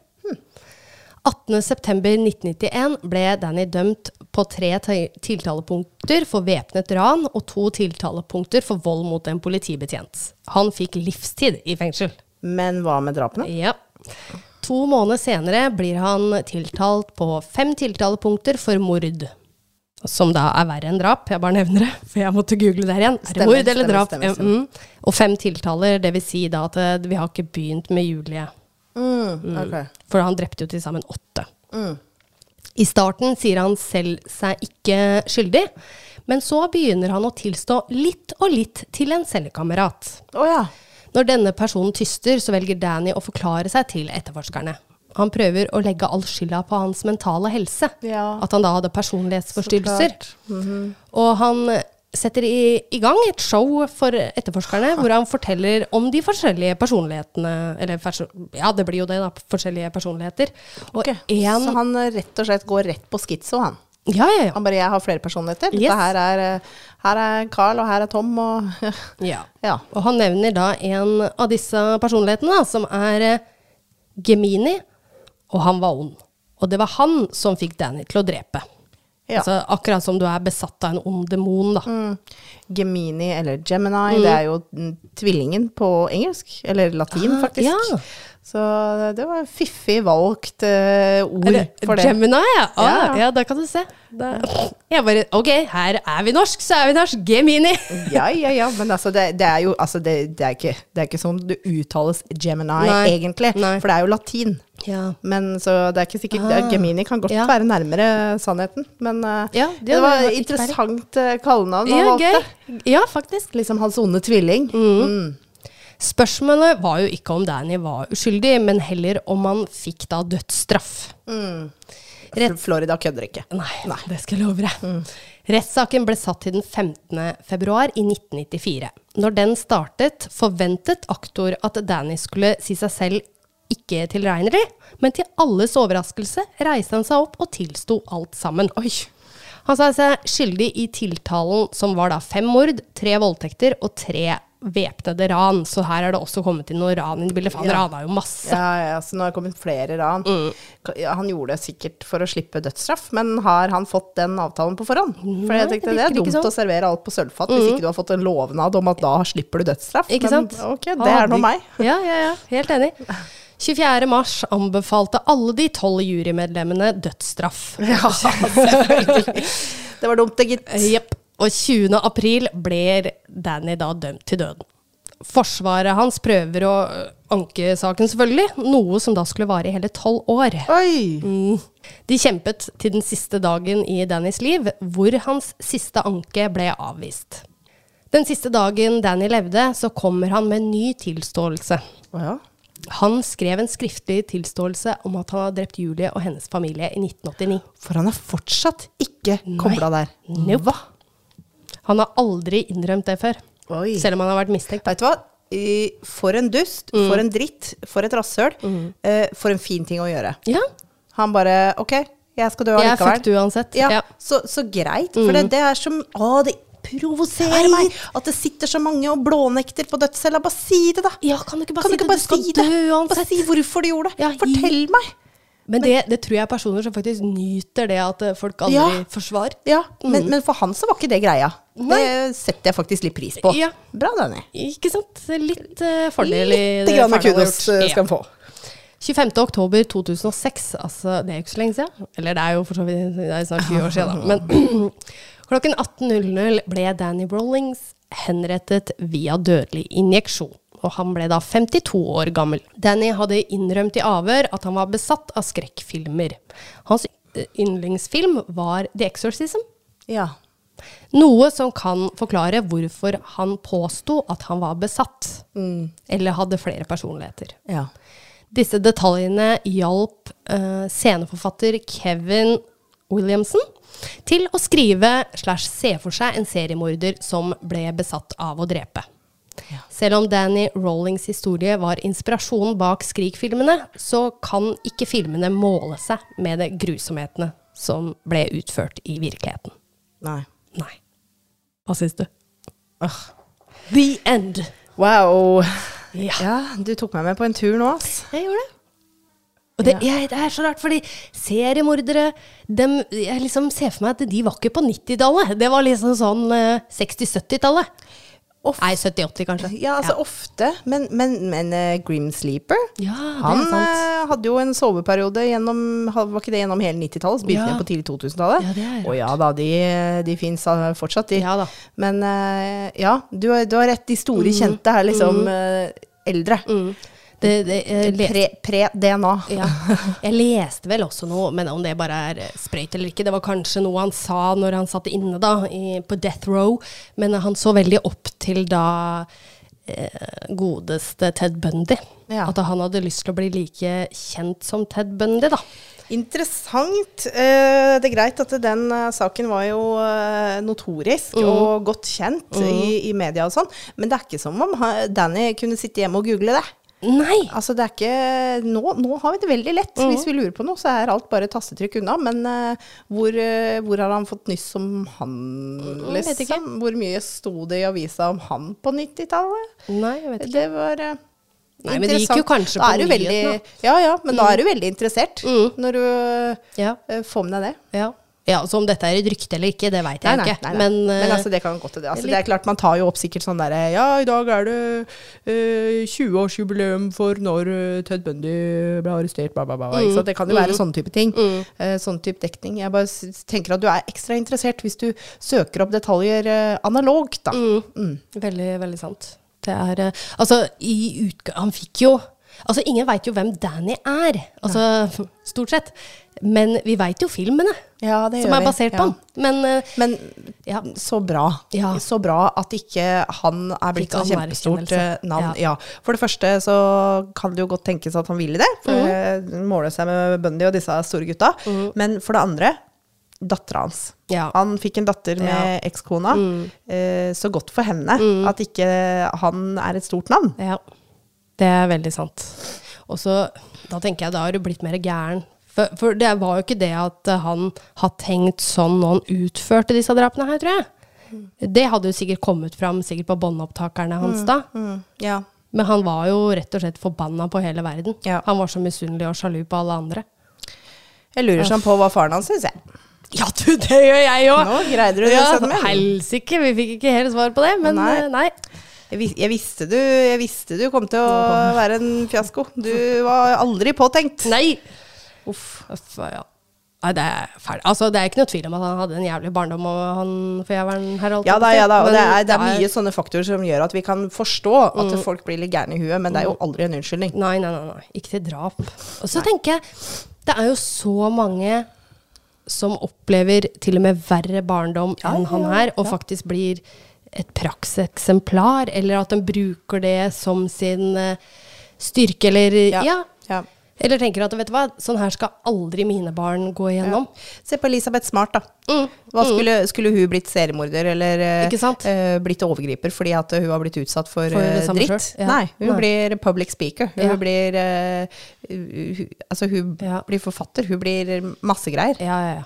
18.9.1991 ble Danny dømt på tre tiltalepunkter for væpnet ran og to tiltalepunkter for vold mot en politibetjent. Han fikk livstid i fengsel.
Men hva med drapene?
Ja. To måneder senere blir han tiltalt på fem tiltalepunkter for mord. Som da er verre enn drap. Jeg bare nevner det, for jeg måtte google det her igjen. er det mord eller drap?
stemmer,
stemmer. mm. Og fem tiltaler, det vil si da at eh, vi har ikke begynt med Julie.
Mm, ok.
For han drepte jo til sammen åtte.
Mm.
I starten sier han selv seg ikke skyldig, men så begynner han å tilstå litt og litt til en cellekamerat.
Oh, ja.
Når denne personen tyster, så velger Danny å forklare seg til etterforskerne. Han prøver å legge all skylda på hans mentale helse.
Ja.
At han da hadde personlighetsforstyrrelser.
Mm -hmm.
Og han setter i, i gang et show for etterforskerne, hvor han forteller om de forskjellige personlighetene Eller ja, det blir jo det, da. Forskjellige personligheter. Og
Ok,
en
Så han eh, rett og slett går rett på skitso, han.
Ja, ja, ja.
Han bare 'jeg har flere personligheter'.
Yes.
Her er, eh, her er Carl, og her er Tom, og
ja.
Ja.
Og han nevner da en av disse personlighetene, da, som er eh, Gemini, og han var ond. Og det var han som fikk Danny til å drepe.
Ja.
Altså, akkurat som du er besatt av en ond demon, da.
Mm. Gemini, eller Gemini, det er jo mm, tvillingen på engelsk. Eller latin,
Ah,
faktisk.
ja.
Så det var fiffig valgt uh, ord
det,
for det.
Gemini, ja. Ah,
Ja.
ja. da kan du se. Da, jeg bare Ok, her er vi norsk, så er vi norsk. Gemini.
Ja, ja, ja, men altså, det, det er jo altså, det, det, er ikke, det er ikke sånn det uttales Gemini,
Nei.
egentlig.
Nei.
For det er jo latin.
Ja.
Men så det er ikke sikkert
Ah.
Gemini kan godt
Ja.
være nærmere sannheten. Men uh,
Ja, det
det, var interessant uh, kallenavn han
ja,
valgte.
Ja, faktisk.
Liksom hans onde tvilling. Mm.
Spørsmålet var jo ikke om Danny var uskyldig, men heller om han fikk da dødsstraff. Rett-
Florida kødder ikke.
Nei, det skal jeg love deg. Rettssaken ble satt til den 15. februar i 1994. Når den startet, forventet aktor at Danny skulle si seg selv ikke tilregnelig, men til alles overraskelse reiste han seg opp og tilsto alt sammen.
Oi.
Han sa seg skyldig i tiltalen som var da fem mord, tre voldtekter og tre væpnede ran. Så her er det også kommet inn noe ran i bildet, for han
Ja.
rana jo masse.
Ja, ja, så nå har det kommet flere ran.
Mm.
Han gjorde det sikkert for å slippe dødsstraff, men har han fått den avtalen på forhånd? For
Nei,
jeg tenkte
det
det er dumt
sånn.
å servere alt på sølvfat hvis ikke du har fått en lovnad om at da slipper du dødsstraff.
Ikke
men
sant?
ok, det er nå meg.
Ja, ja, ja. Helt enig. 24. mars anbefalte alle de tolv jurymedlemmene dødsstraff.
Ja, selvfølgelig. Det var dumt, det, gitt.
Jepp. Og 20. april ble Danny da dømt til døden. Forsvaret hans prøver å anke saken, selvfølgelig, noe som da skulle vare i hele tolv år. Mm. De kjempet til den siste dagen i Dannys liv, hvor hans siste anke ble avvist. Den siste dagen Danny levde, så kommer han med en ny tilståelse.
Å ja.
Han skrev en skriftlig tilståelse om at han har drept Julie og hennes familie i 1989.
For han er fortsatt ikke kobla der.
Nope. Han har aldri innrømt det før,
Oi.
selv om han har vært mistenkt.
Vet du hva? For en dust, for en dritt, for et rasshøl. Eh, for en fin ting å gjøre.
Ja,
Han bare OK, jeg skal dø allikevel.
jeg er fucked uansett.
Ja,
Ja.
Så, så greit. For det, det er som Å, det provoserer meg at det sitter så mange og blånekter på dødscella. Bare si det, da!
Ja, kan du ikke bare
Kan
si
du ikke bare si det?
dø.
Bare si hvorfor du gjorde det.
Ja,
Fortell meg!
Men det, det tror jeg er personer som faktisk nyter det at eh, folk aldri
Ja.
forsvarer.
Ja, men, men for han så var ikke det greia.
Nei.
Det setter jeg faktisk litt pris på.
Ja.
Bra, Danny.
Ikke sant? Litt uh, fordel i
Litt
det
grann kudos eh, skal han få.
25. oktober 2006, altså det er jo ikke så lenge siden. Eller det er jo for så vidt det er snart 20 år siden, da. Men klokken 18.00 ble Danny Rollings henrettet via dødelig injeksjon. Og han ble da 52 år gammel. Danny hadde innrømt i avhør at han var besatt av skrekkfilmer. Hans eh, yndlingsfilm var The Exorcism.
Ja.
Noe som kan forklare hvorfor han påsto at han var besatt. Eller hadde flere personligheter.
ja.
Disse detaljene hjalp uh, sceneforfatter Kevin Williamson til å skrive slash se for seg en seriemorder som ble besatt av å drepe. Selv om Danny Rollings historie var inspirasjonen bak Skrik-filmene, så kan ikke filmene måle seg med de grusomhetene som ble utført i virkeligheten.
Nei.
Nei. Hva syns du?
Ugh.
The end.
Wow.
Ja.
Ja, du tok meg med på en tur nå, ass.
Jeg gjorde det. Og det, jeg, det er så rart, fordi seriemordere dem, Jeg liksom ser for meg at de var ikke på 90-tallet. Det var liksom sånn eh, 60-70-tallet.
Of-
Nei, 70-80 kanskje.
Ja, altså ofte. Men, men, men uh, Grim Sleeper
Ja,
Han
uh,
eh, hadde jo en soveperiode gjennom Var ikke det gjennom hele 90-tallet? Så begynte
Ja.
på tidlig 2000-tallet.
Ja,
Å ja da, de, de fins fortsatt, de.
Ja da.
Men uh, ja, du, du har rett. De store kjente er liksom eh, eldre.
Mm. Leste,
Pre- Pre-DNA.
ja. jeg leste vel også noe, men om det bare er eh, sprøyt eller ikke, det var kanskje noe han sa når han satt inne da, i, på death row, men han så veldig opp til da eh, godeste Ted Bundy.
Ja.
At han hadde lyst til å bli like kjent som Ted Bundy, da.
Interessant. Eh, det er greit at den saken var jo notorisk
Mm.
og godt kjent i, i media og sånn, men det er ikke som om Danny kunne sitte hjemme og google det.
Nei!
Altså det er ikke, nå, nå har vi det veldig lett.
Mm.
Hvis vi lurer på noe, så er alt bare tastetrykk unna. Men uh, hvor, uh, hvor har han fått nyss om han,
Jeg vet ikke.
liksom? Hvor mye sto det i avisa om han på 90-tallet?
Nei, jeg vet ikke.
Det var Uh,
Nei, men det gikk jo kanskje på nyhetene.
Ja ja, men da er du veldig interessert
Mm.
når du
Ja,
får med deg det.
ja. Ja, Så om dette er et rykte eller ikke, det veit jeg jo ikke. Men,
Men
eh,
altså, det kan gå til det. Altså, det er klart, man tar jo opp sikkert sånn derre Ja, i dag er det uh, 20-årsjubileum for når eh, Ted Bundy ble arrestert, bla, bla, bla.
Mm.
Det kan jo være sånne type ting. Eh, sånn type dekning. Jeg bare tenker at du er ekstra interessert hvis du søker opp detaljer uh, analogt, da.
Mm. Veldig, veldig sant. Det er eh, Altså, i utgang... Han fikk jo Altså, ingen veit jo hvem Danny er. Altså, stort sett. Men vi veit jo filmene
Ja, det
som er
vi.
basert på
Ja.
han. Men eh,
Men
ja.
så bra.
Ja.
Så bra at ikke han er blitt et kjempestort eh, navn.
Ja.
Ja. For det første så kan det jo godt tenkes at han ville det, for
mm.
å måle seg med Bundy og disse store gutta. Men for det andre, dattera hans.
Ja.
Han fikk en datter med ekskona. Eh, så godt for henne at ikke han er et stort navn.
Ja, det er veldig sant. Og så, da tenker jeg, da har du blitt mer gæren For, for det var jo ikke det at han har tenkt sånn når han utførte disse drapene her, tror jeg. Det hadde jo sikkert kommet fram sikkert på båndopptakerne hans da.
Mm, ja.
Men han var jo rett og slett forbanna på hele verden.
Ja.
Han var så misunnelig og sjalu på alle andre.
Jeg lurer sånn på hva faren hans syns, jeg.
Ja, du, det gjør jeg òg!
Nå greide du det,
Ja,
min.
Helsike, vi fikk ikke helt svar på det, men
Nei.
eh, nei.
Jeg, vis jeg, visste du, jeg visste du kom til å være en fiasko. Du var aldri påtenkt.
Nei!
Uff.
Uff, ja. Nei, det er ferdig. Altså, det er ikke noe tvil om at han hadde en jævlig barndom, og han forjæveren her alltid.
Ja da, ja da. Og det er, det er mye sånne faktorer som gjør at vi kan forstå at
Mm.
folk blir litt gærne i huet, men det er jo aldri en unnskyldning.
Nei, nei, nei, nei. Ikke til drap. Og så tenker jeg, det er jo så mange som opplever til og med verre barndom
Ja,
enn
ja,
han her, og
ja.
faktisk blir et prakseksemplar, eller at de bruker det som sin eh, styrke, eller ja.
ja.
Eller tenker at vet du hva, sånn her skal aldri mine barn gå igjennom.
Se på Elisabeth Smart, da.
Mm.
Hva skulle, skulle hun blitt seriemorder eller eh, blitt overgriper fordi at hun har blitt utsatt for,
For
dritt?
Ja.
Nei, hun
Nei.
blir public speaker. Hun
Ja.
blir uh, hun, Altså, hun
Ja.
blir forfatter. Hun blir masse greier.
Ja, ja, ja.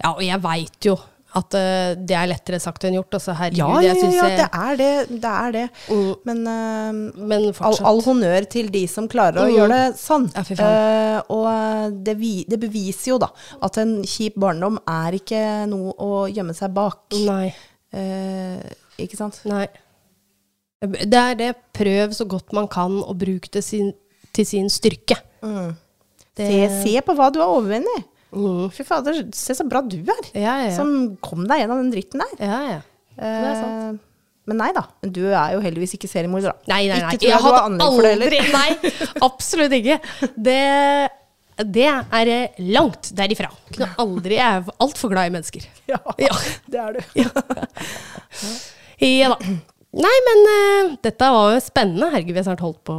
Ja, og jeg veit jo at uh, det er lettere sagt enn gjort. Altså, herregud,
Ja, ja, ja, ja, det er det. Det er det.
Mm.
Men uh,
Men
all, all honnør til de som klarer å
Mm.
gjøre det sånn.
Ja,
uh. Og det, vi, det beviser jo da at en kjip barndom er ikke noe å gjemme seg bak.
Nei.
Ikke sant?
Nei. Det er det. Prøv så godt man kan å bruke det sin, til sin styrke.
Mm.
Det-
Se, se på hva du har overvunnet.
Mm.
Fy fader, se så bra du er.
Ja, ja, ja.
Som kom deg gjennom den dritten der.
ja, ja. er sant.
Eh, men nei da. Men du er jo heldigvis ikke seriemorder, da.
Nei, nei, nei.
Ikke tror jeg, du har anlegg det heller.
aldri Nei, absolutt ikke. Det, det er eh, langt derifra. Kunne aldri Jeg er altfor glad i mennesker.
Ja,
Ja.
det er du.
Ja da. Nei, men uh, dette var jo spennende. Herregud, vi har snart holdt på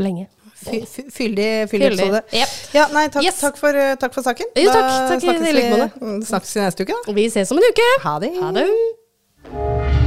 lenge.
Fy- fy- Fyldig, episode.
Yep.
Ja, nei, takk,
Yes.
takk, for, eh, takk for saken.
Jo, takk.
Da snakkes vi, snakkes vi neste uke, da.
Vi ses om en uke.
Ha det.
Ha det.